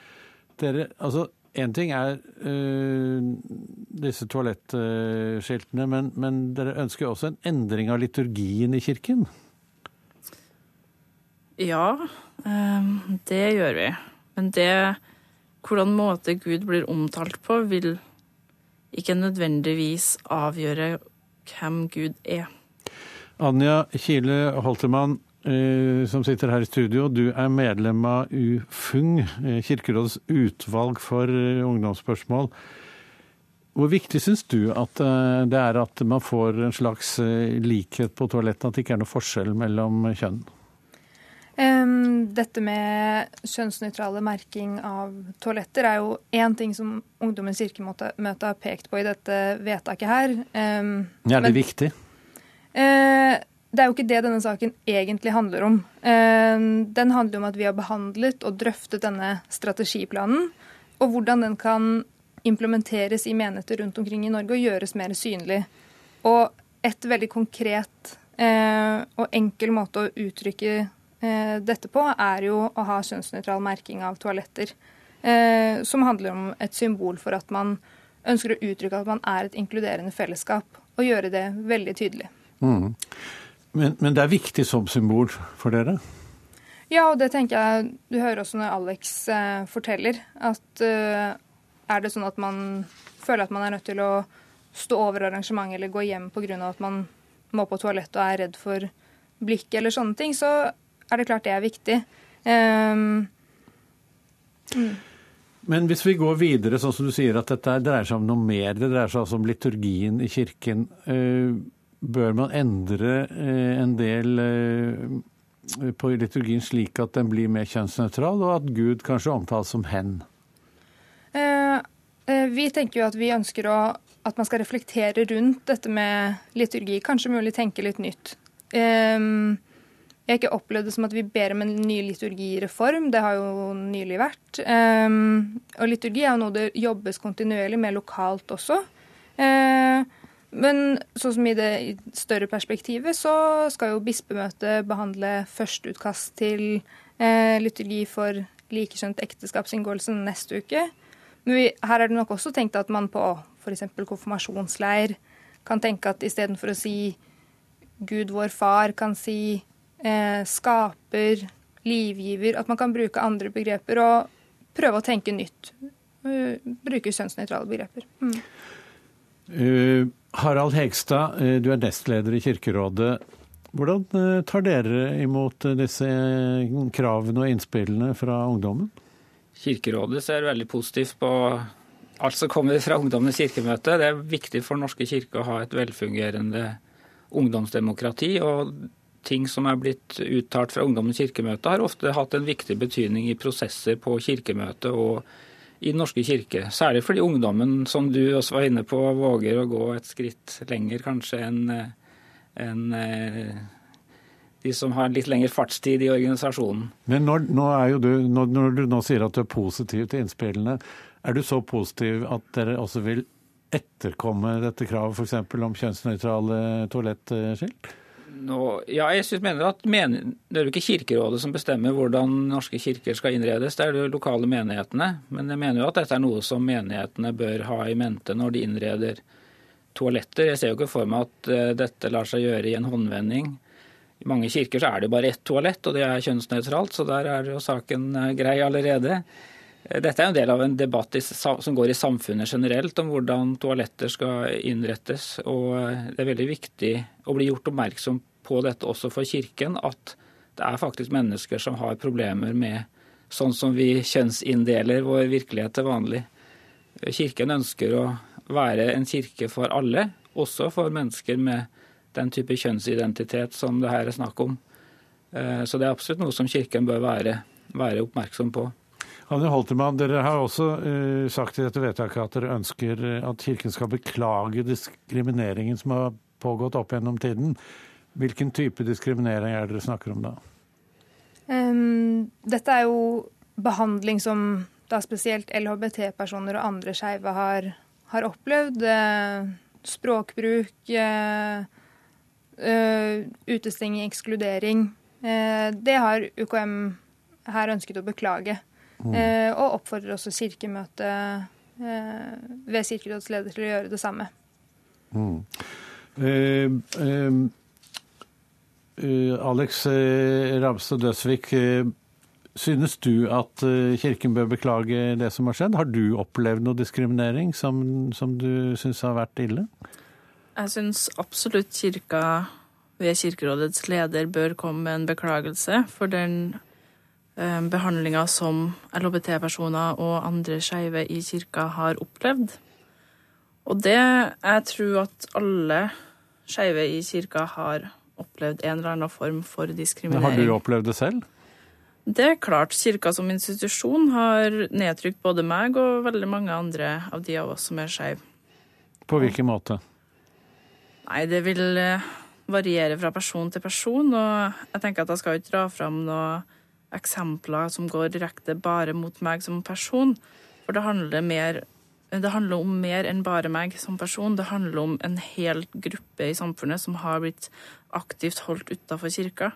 dere Altså, én ting er uh, disse toalettskiltene, men, men, dere ønsker jo også en endring av liturgien i kirken? Ja, um, det gjør vi. Men det hvordan måte Gud blir omtalt på, vil ikke nødvendigvis avgjøre hvem Gud er. Anja Kile Holtemann, som sitter her i studio. Du er medlem av UFUNG, eh, Kirkerådets utvalg for eh, ungdomsspørsmål. Hvor viktig syns du at det er at man får en slags likhet på toalettene, at det ikke er noe forskjell mellom kjønn? Dette med kjønnsnøytrale merking av toaletter er jo én ting som Ungdommens kirkemøte har pekt på i dette vedtaket her. Um, er det Men, viktig? Uh, det er jo ikke det denne saken egentlig handler om. Eh, den handler om at vi har behandlet og drøftet denne strategiplanen, og hvordan den kan implementeres i menigheter rundt omkring i Norge og gjøres mer synlig. Og et veldig konkret eh, og enkel måte å uttrykke eh, dette på, er jo å ha kjønnsnøytral merking av toaletter. Som handler om et symbol for at man ønsker å uttrykke at man er et inkluderende fellesskap, og gjøre det veldig tydelig. Mm. Men, men, det er viktig som symbol for dere? Ja, og det tenker jeg Du hører også når Alex eh, forteller, at eh, er det sånn at man føler at man er nødt til å stå over arrangementet eller gå hjem pga. at man må på toalettet og er redd for blikk eller sånne ting, så er det klart det er viktig. Um, mm. Men hvis vi går videre, sånn som du sier at dette dreier seg om noe mer, det dreier seg altså om liturgien i kirken. Uh, bør man endre eh, en del eh, på liturgien slik at den blir mer kjønnsnøytral, og at Gud kanskje omtales som hen? Eh, vi tenker jo at vi ønsker å, at man skal reflektere rundt dette med liturgi. Kanskje mulig tenke litt nytt. Jeg har ikke opplevd det som at vi ber om en ny liturgireform. Det har jo nylig vært. Og liturgi er jo noe det jobbes kontinuerlig med lokalt også. Men sånn som i det større perspektivet, så skal jo bispemøtet behandle førsteutkast til eh, liturgi for likekjønt ekteskapsinngåelse neste uke. Men vi, her er det nok også tenkt at man på f.eks. konfirmasjonsleir kan tenke at istedenfor å si Gud vår far, kan si eh, skaper, livgiver At man kan bruke andre begreper og prøve å tenke nytt. Uh, bruke kjønnsnøytrale begreper. Mm. Uh, Harald Hegstad, du er nestleder i Kirkerådet. Hvordan tar dere imot disse kravene og innspillene fra ungdommen? Kirkerådet ser veldig positivt på alt som kommer fra Ungdommenes kirkemøte. Det er viktig for Norske kirke å ha et velfungerende ungdomsdemokrati. og ting som er blitt uttalt fra Ungdommens kirkemøte, har ofte hatt en viktig betydning i prosesser på kirkemøtet og i Den norske kirke. Særlig fordi ungdommen, som du også var inne på, våger å gå et skritt lenger kanskje enn en, eh, de som har litt lengre fartstid i organisasjonen. Men når, nå du, når, når, du nå sier at du er positiv til innspillene, er du så positiv at dere også vil etterkomme dette kravet f.eks. om kjønnsnøytrale toalettskilt? Nå, ja, jeg synes, mener at men, Det er jo ikke Kirkerådet som bestemmer hvordan norske kirker skal innredes, det er de lokale menighetene. Men jeg mener jo at dette er noe som menighetene bør ha i mente når de innreder toaletter. Jeg ser jo ikke for meg at uh, dette lar seg gjøre i en håndvending. I mange kirker så er det bare ett toalett, og det er kjønnsnøytralt, så der er jo saken uh, grei allerede. Dette er en del av en debatt som går i samfunnet generelt om hvordan toaletter skal innrettes. og Det er veldig viktig å bli gjort oppmerksom på dette også for Kirken, at det er faktisk mennesker som har problemer med sånn som vi kjønnsinndeler vår virkelighet til vanlig. Kirken ønsker å være en kirke for alle, også for mennesker med den type kjønnsidentitet som det her er snakk om. Eh, så det er absolutt noe som Kirken bør være, være oppmerksom på. Anne Holtermann, dere har også uh, sagt i dette vedtaket at dere ønsker eh, at Kirken skal beklage diskrimineringen som har pågått opp gjennom tiden. Hvilken type diskriminering er det dere snakker om da? Um, dette er jo behandling som da spesielt LHBT-personer og andre skeive har, har, opplevd. Uh, språkbruk, uh, utestenging, ekskludering. det har UKM her ønsket å beklage. Mm. Eh, og oppfordrer også Kirkemøtet eh, ved Kirkerådets leder til å gjøre det samme. Mm. Eh, eh, Alex Ramstad Døsvik, synes du at Kirken bør beklage det som har skjedd? Har du opplevd noe diskriminering som, som du syns har vært ille? Jeg syns absolutt Kirka ved Kirkerådets leder bør komme med en beklagelse for den Eh, behandlinga som LHBT-personer og andre skeive i kirka har opplevd. Og det Jeg tror at alle skeive i kirka har opplevd en eller annen form for diskriminering. Men har du opplevd det selv? Det er klart. Kirka som institusjon har nedtrykt både meg og veldig mange andre av de av oss som er skeive. På hvilken måte? Nei, det vil eh, variere fra person til person. Og jeg tenker at jeg skal ikke dra fram noe eksempler som går direkte bare mot meg som person. For det handler, mer, det handler om mer enn bare meg som person. Det handler om en hel gruppe i samfunnet som har blitt aktivt holdt utafor kirka,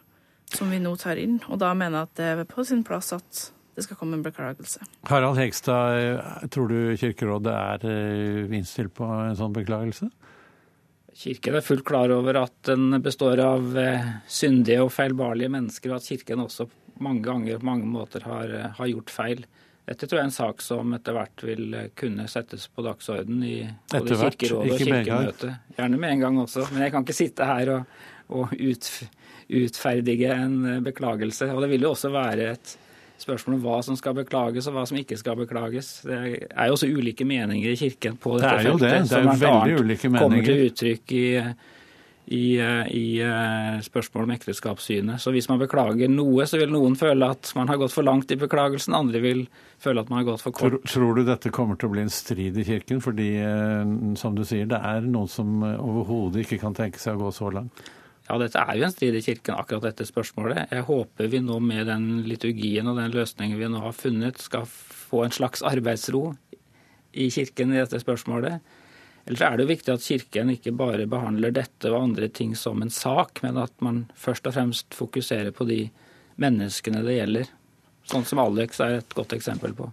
som vi nå tar inn. Og da mener jeg at det er på sin plass at det skal komme en beklagelse. Harald Hegstad, tror du Kirkerådet er eh, innstilt på en sånn beklagelse? Kirken er fullt klar over at den består av eh, syndige og feilbarlige mennesker, og at Kirken også mange ganger på mange måter har, eh, har, gjort feil. Dette tror jeg er en sak som etter hvert vil eh, kunne settes på dagsorden i både Kirkerådet og Kirkemøtet. Gjerne med en gang også, men jeg kan ikke sitte her og, og ut, utferdige en eh, beklagelse. Og det vil jo også være et spørsmål om hva som skal beklages og hva som ikke skal beklages. Det er jo også ulike meninger i Kirken på dette feltet. Det er jo det. Det er jo veldig ulike meninger. Kommer til uttrykk i i, eh, i eh, spørsmål om ekteskapssynet. Så hvis man beklager noe, så vil noen føle at man har gått for langt i beklagelsen, andre vil føle at man har gått for kort. Tror, tror du dette kommer til å bli en strid i Kirken? Fordi, eh, som du sier, det er noen som overhodet ikke kan tenke seg å gå så langt? Ja, dette er jo en strid i Kirken, akkurat dette spørsmålet. Jeg håper vi nå med den liturgien og den løsningen vi nå har funnet, skal få en slags arbeidsro i Kirken i dette spørsmålet. Ellers er det jo viktig at Kirken ikke bare behandler dette og andre ting som en sak, men at man først og fremst fokuserer på de menneskene det gjelder. Sånn som Alex er et godt eksempel på.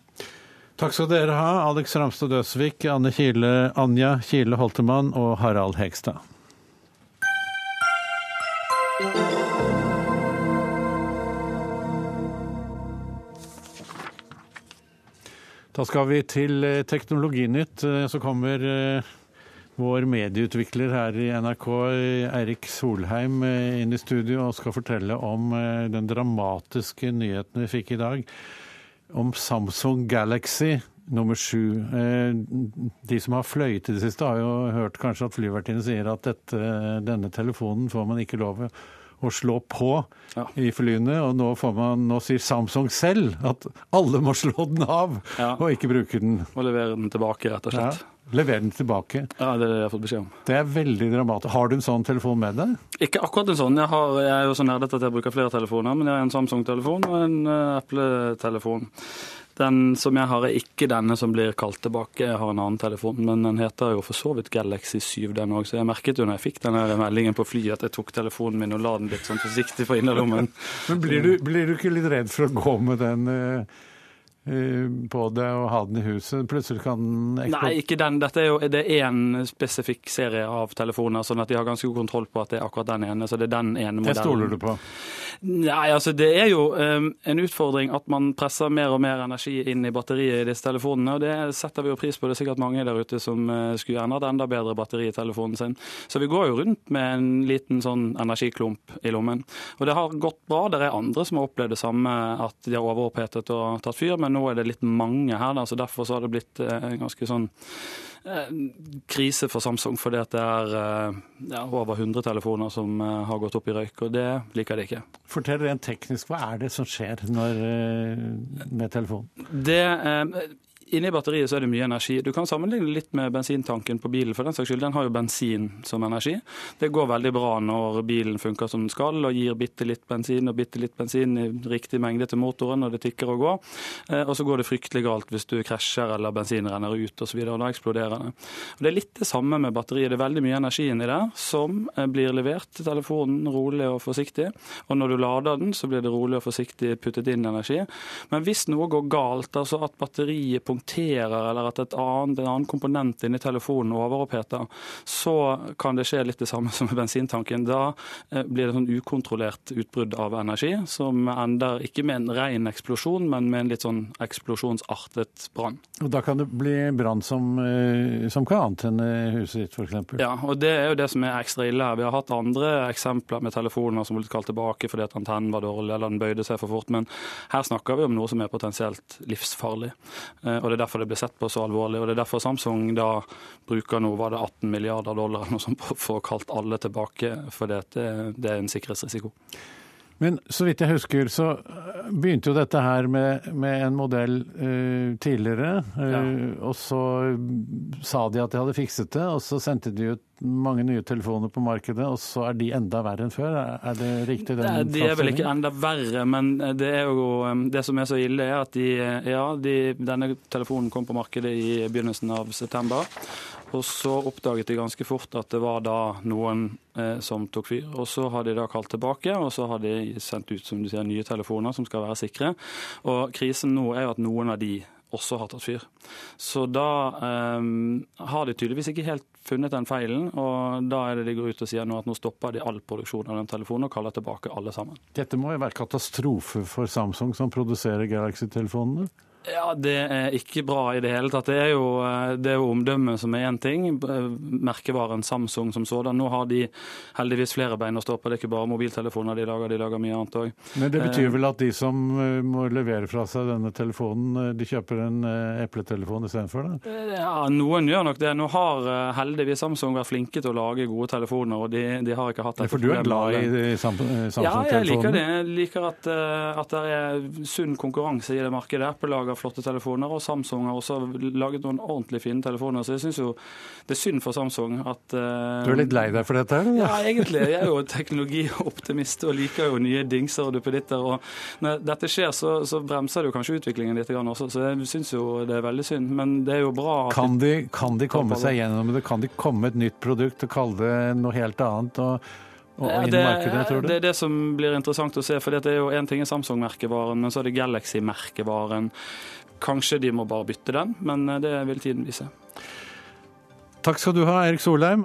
Takk skal dere ha, Alex Ramstad Døsvik, Anne Kile, Anja Kile Holtemann og Harald Hegstad. Da skal vi til eh, Teknologinytt, eh, så kommer eh, vår medieutvikler her i NRK, Eirik Solheim, inn i studio og skal fortelle om den dramatiske nyheten vi fikk i dag om Samsung Galaxy nummer sju. De som har fløyet i det siste, har jo hørt kanskje at flyvertinnen sier at dette, denne telefonen får man ikke lov å slå på ja. i flyene. Og nå, man, nå, sier Samsung selv at alle må slå den av ja. og ikke bruke den. Og levere den tilbake, rett og slett. Ja. Lever den tilbake. Ja, Det er det jeg har fått beskjed om. Det er veldig dramatisk. Har du en sånn telefon med deg? Ikke akkurat en sånn. Jeg, har, jeg er jo så nerdete at jeg bruker flere telefoner. Men jeg har en Samsung-telefon og en Apple-telefon. Den som jeg har, er ikke denne som blir kalt tilbake. Jeg har en annen telefon, men den heter jo for så vidt Galaxy 7, den òg. Så jeg merket jo når jeg fikk denne meldingen på flyet at jeg tok telefonen min og la den litt sånn forsiktig på innerlommen. men blir du, blir du, ikke litt redd for å gå med den? Uh Eh, på det og ha den i huset. Plutselig kan den Nei, ikke den. Dette er jo det er én spesifikk serie av telefoner, sånn at de har ganske god kontroll på at det er akkurat den ene. Så det er den ene modellen. Det stoler du på? Nei, altså det er jo um, en utfordring at man presser mer og mer energi inn i batteriet i disse telefonene. og Det setter vi jo pris på. Det er sikkert mange der ute som uh, skulle gjerne hatt enda bedre batteri i telefonen sin. Så vi går jo rundt med en liten sånn energiklump i lommen. Og det har gått bra. Det er andre som har opplevd det samme, at de har overopphetet og tatt fyr. men nå er det litt mange her, da, så derfor så har det blitt eh, en ganske sånn eh, krise for Samsung, fordi at det er eh, ja, over 100 telefoner som har gått opp i røyk, og det liker de ikke. Fortell rent teknisk, hva er det som skjer når, med telefonen? Det, Inni batteriet så er det mye energi. Du kan sammenligne litt med bensintanken på bilen. for Den saks skyld. Den har jo bensin som energi. Det går veldig bra når bilen funker som den skal og gir bitte litt bensin og bitte litt bensin i riktig mengde til motoren når det tikker og går. Eh, og så går det fryktelig galt hvis du krasjer eller bensin renner ut osv. Da eksploderer det. Og Det er litt det samme med batteriet. Det er veldig mye energi inni der som eh, blir levert til telefonen rolig og forsiktig. Og når du lader den, så blir det rolig og forsiktig puttet inn energi. Men hvis noe går galt, altså at batteriet punkterer punkterer, eller at annet, en annen komponent inni telefonen overoppheter, så kan det skje litt det samme som med bensintanken. Da eh, blir det sånn ukontrollert utbrudd av energi, som ender ikke med en ren eksplosjon, men med en litt sånn eksplosjonsartet brann. Og Da kan det bli brann som, eh, som kan antenne huset ditt, f.eks.? Ja, og det er jo det som er ekstra ille her. Vi har hatt andre eksempler med telefoner som ble kalt tilbake fordi at antennen var dårlig eller den bøyde seg for fort, men her snakker vi om noe som er potensielt livsfarlig. Eh, og Det er derfor det blir sett på så alvorlig. og Det er derfor Samsung da bruker nå var det 18 milliarder dollar noe sånt på å få kalt alle tilbake, for det, det er en sikkerhetsrisiko. Men så vidt jeg husker, så eh, begynte jo dette her med, med en modell uh, tidligere. Uh, ja. Og så sa de at de hadde fikset det, og så sendte de ut mange nye telefoner på markedet, og så er de enda verre enn før? Er det riktig? Den de er vel ikke enda verre, men det, jo, det som er så ille, er at de, ja, de, denne telefonen kom på markedet i begynnelsen av september. Og så oppdaget de ganske fort at det var da noen eh, som tok fyr. Og så har de da kalt tilbake, og så har de sendt ut som du sier, nye telefoner som skal være sikre. Og krisen nå er jo at noen av de også har tatt fyr. Så da eh, har de tydeligvis ikke helt funnet den feilen, og da er det de går ut og sier nå at nå stopper de all produksjon av den telefonen og kaller tilbake alle sammen. Dette må jo være katastrofe for Samsung som produserer Galaxy-telefonene? Ja, Det er ikke bra i det hele tatt. Det er jo, eh, det er jo omdømmet som er én ting. Merkevaren Samsung som sådan. Nå har de heldigvis flere bein å stå på. Det er ikke bare mobiltelefoner de lager, de lager mye annet òg. Men det betyr eh, vel at de som eh, må levere fra seg denne telefonen, de kjøper en epletelefon istedenfor? Ja, noen gjør nok det. Nå har heldigvis Samsung vært flinke til å lage gode telefoner, og de, de har ikke hatt dette For du er glad i Samsung-telefonen? Ja, jeg liker det. Jeg liker at, at det er sunn konkurranse i det markedet. Apple lager lager flotte telefoner, og Samsung har også laget noen ordentlig fine telefoner. Så jeg syns jo det er synd for Samsung at uh, Du er litt lei deg for dette? Eller? Ja, egentlig. Jeg er jo teknologioptimist og liker jo nye dingser og duppeditter. Og når dette skjer, så, så bremser det jo kanskje utviklingen litt også, så jeg syns jo det er veldig synd. Men det er jo bra Kan de, kan de komme seg gjennom det? Kan de komme et nytt produkt og kalle det noe helt annet? og og ja, det, markedet, tror du? det er det som blir interessant å se. for det er jo Én ting er Samsung-merkevaren, men så er det Galaxy-merkevaren. Kanskje de må bare bytte den, men eh, det vil tiden vise. Takk skal du ha, Erik Solheim.